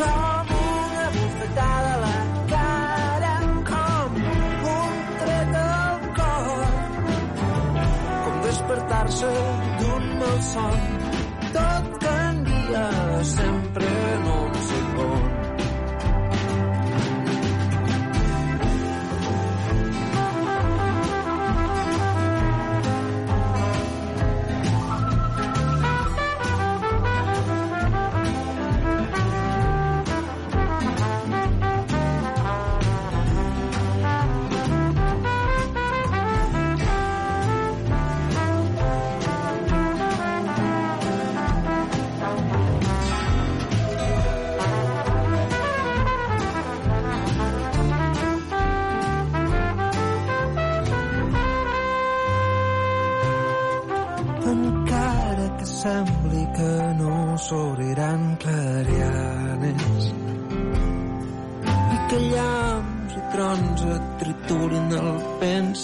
Com una bufetada a la cara, com un tret al cor, com despertar-se d'un mal son. Tot canvia sempre en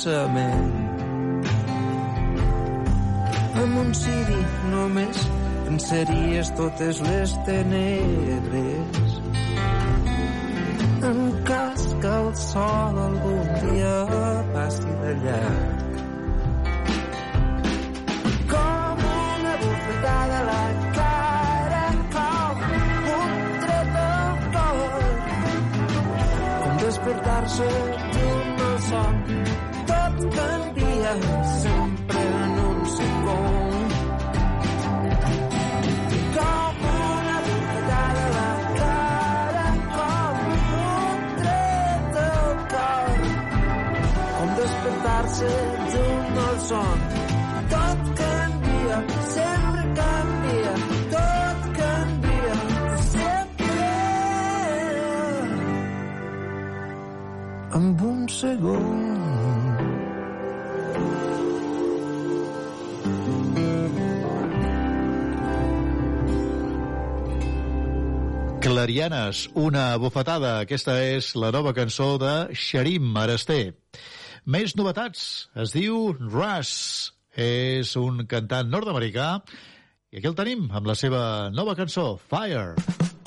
pensament. Amb un ciri només venceries totes les tenebres Segon. Clarianes, una bufetada. Aquesta és la nova cançó de Xarim Arasté. Més novetats. Es diu Russ. És un cantant nord-americà i aquí el tenim amb la seva nova cançó, Fire. outside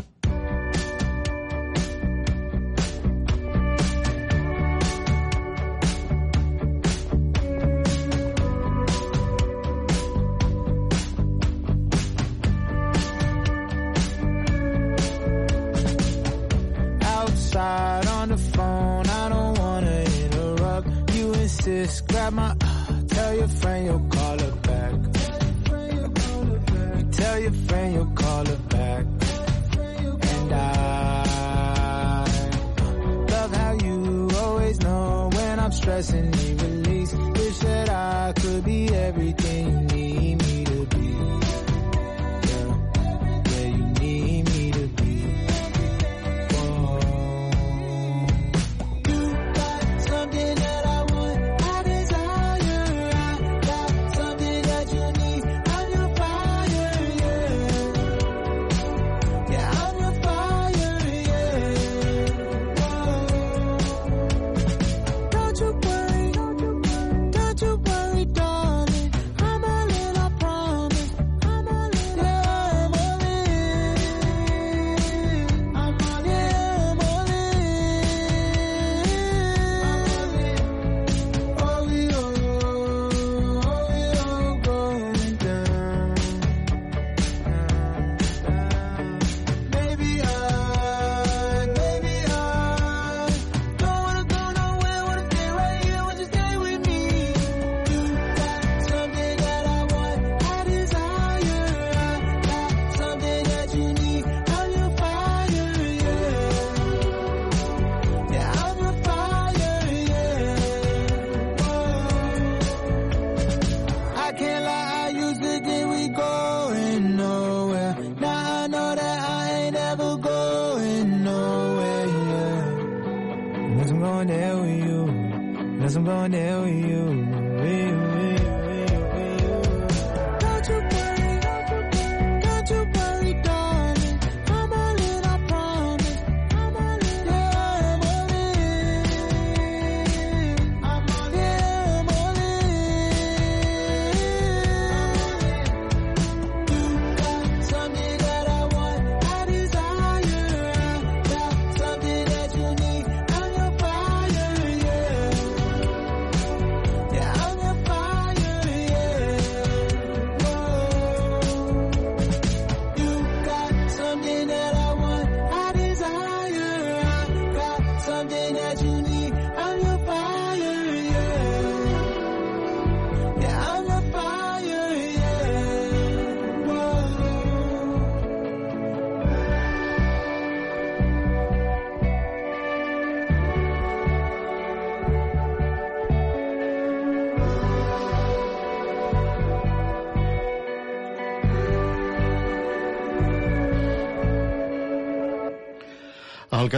Insist, grab my. Uh, tell your friend you'll call her back. Tell your friend you'll call her back. And I love how you always know when I'm stressing. i'm on new you.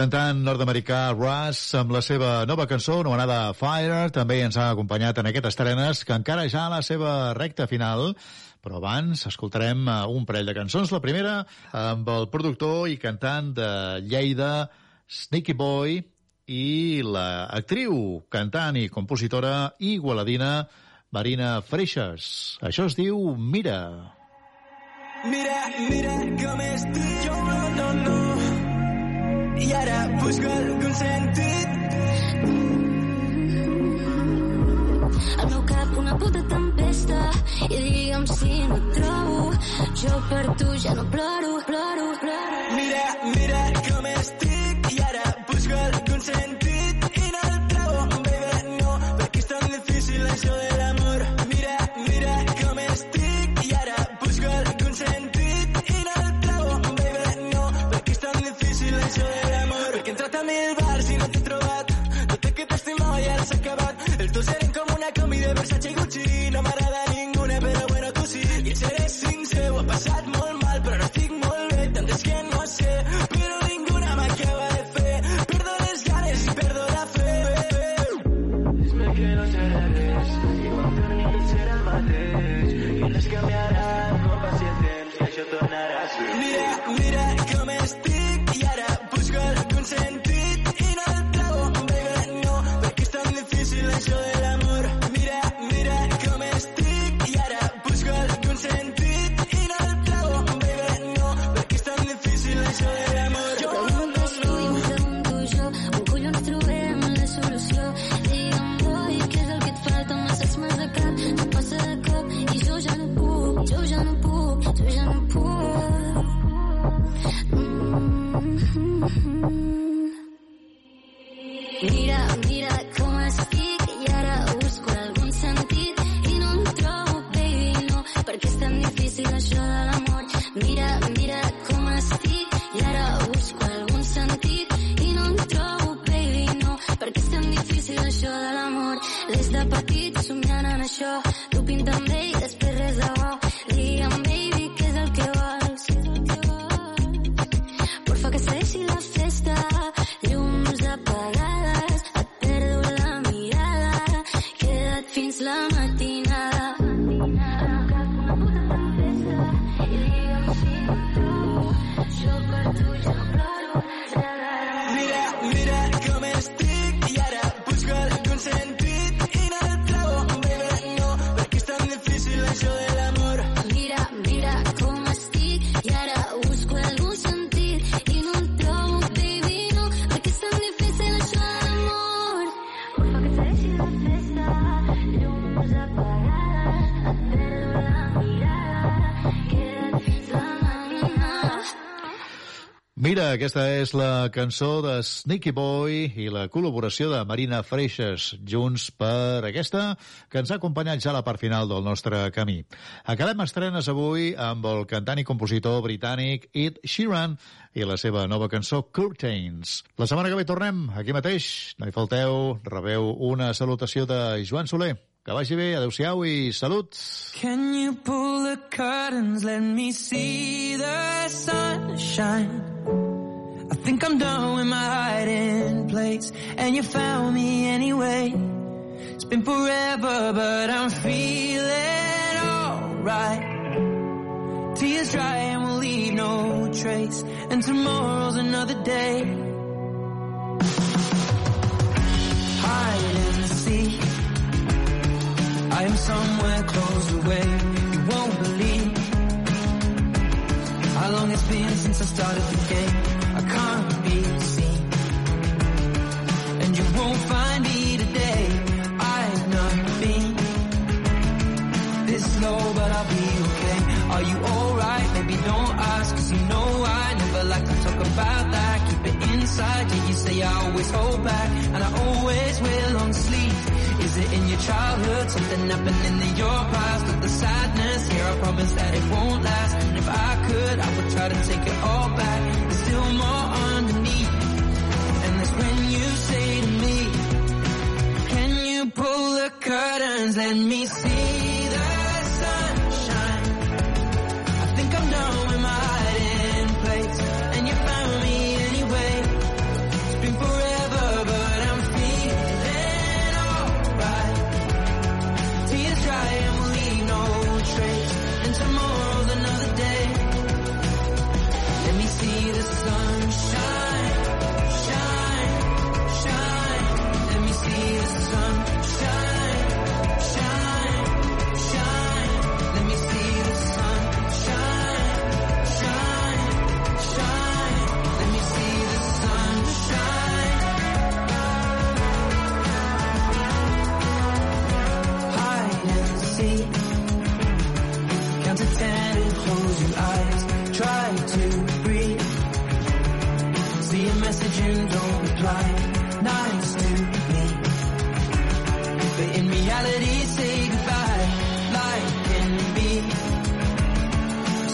cantant nord-americà Russ amb la seva nova cançó anomenada Fire també ens ha acompanyat en aquestes trenes que encara ja a la seva recta final però abans escoltarem eh, un parell de cançons. La primera amb el productor i cantant de Lleida, Sneaky Boy, i la actriu, cantant i compositora igualadina Marina Freixas. Això es diu Mira. Mira, mira com estic jo, no, no, no i ara busco algun sentit. Al meu cap una puta tempesta i digue'm si no et trobo. Jo per tu ja no ploro, ploro, ploro. Mira, mira com estic i ara aquesta és la cançó de Sneaky Boy i la col·laboració de Marina Freixas, junts per aquesta, que ens ha acompanyat ja a la part final del nostre camí. Acabem estrenes avui amb el cantant i compositor britànic Ed Sheeran i la seva nova cançó Curtains. La setmana que ve tornem aquí mateix. No hi falteu, rebeu una salutació de Joan Soler. Que vagi bé, adeu-siau i salut! Can you pull the curtains, let me see the sunshine? Think I'm done with my hiding place, and you found me anyway. It's been forever, but I'm feeling alright. Tears dry and we'll leave no trace, and tomorrow's another day. Hide and seek. I am somewhere closed away. You won't believe how long it's been since I started the game. Won't find me today. Been this low, but I'll be okay. Are you alright? Maybe don't ask, cause you know I never like to talk about that. Keep it inside, you say I always hold back, and I always wear long sleeves. Is it in your childhood? Something happening in your past the sadness here. That it won't last. And if I could, I would try to take it all back. There's still more when you say to me, Can you pull the curtains? Let me see the sunshine. I think I'm done with my don't. Nice to me. But in reality, say goodbye. Life can be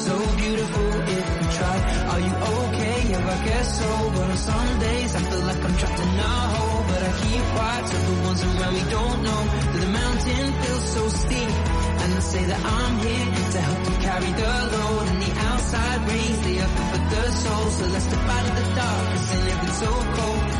so beautiful if we try. Are you okay? Yeah, I guess so. But on some days, I feel like I'm trapped in a hole. But I keep quiet so the ones around me don't know that the mountain feels so steep. And I say that I'm here to help you carry the load. And the outside rays, they up for the soul. So let's step the darkness and it so cold.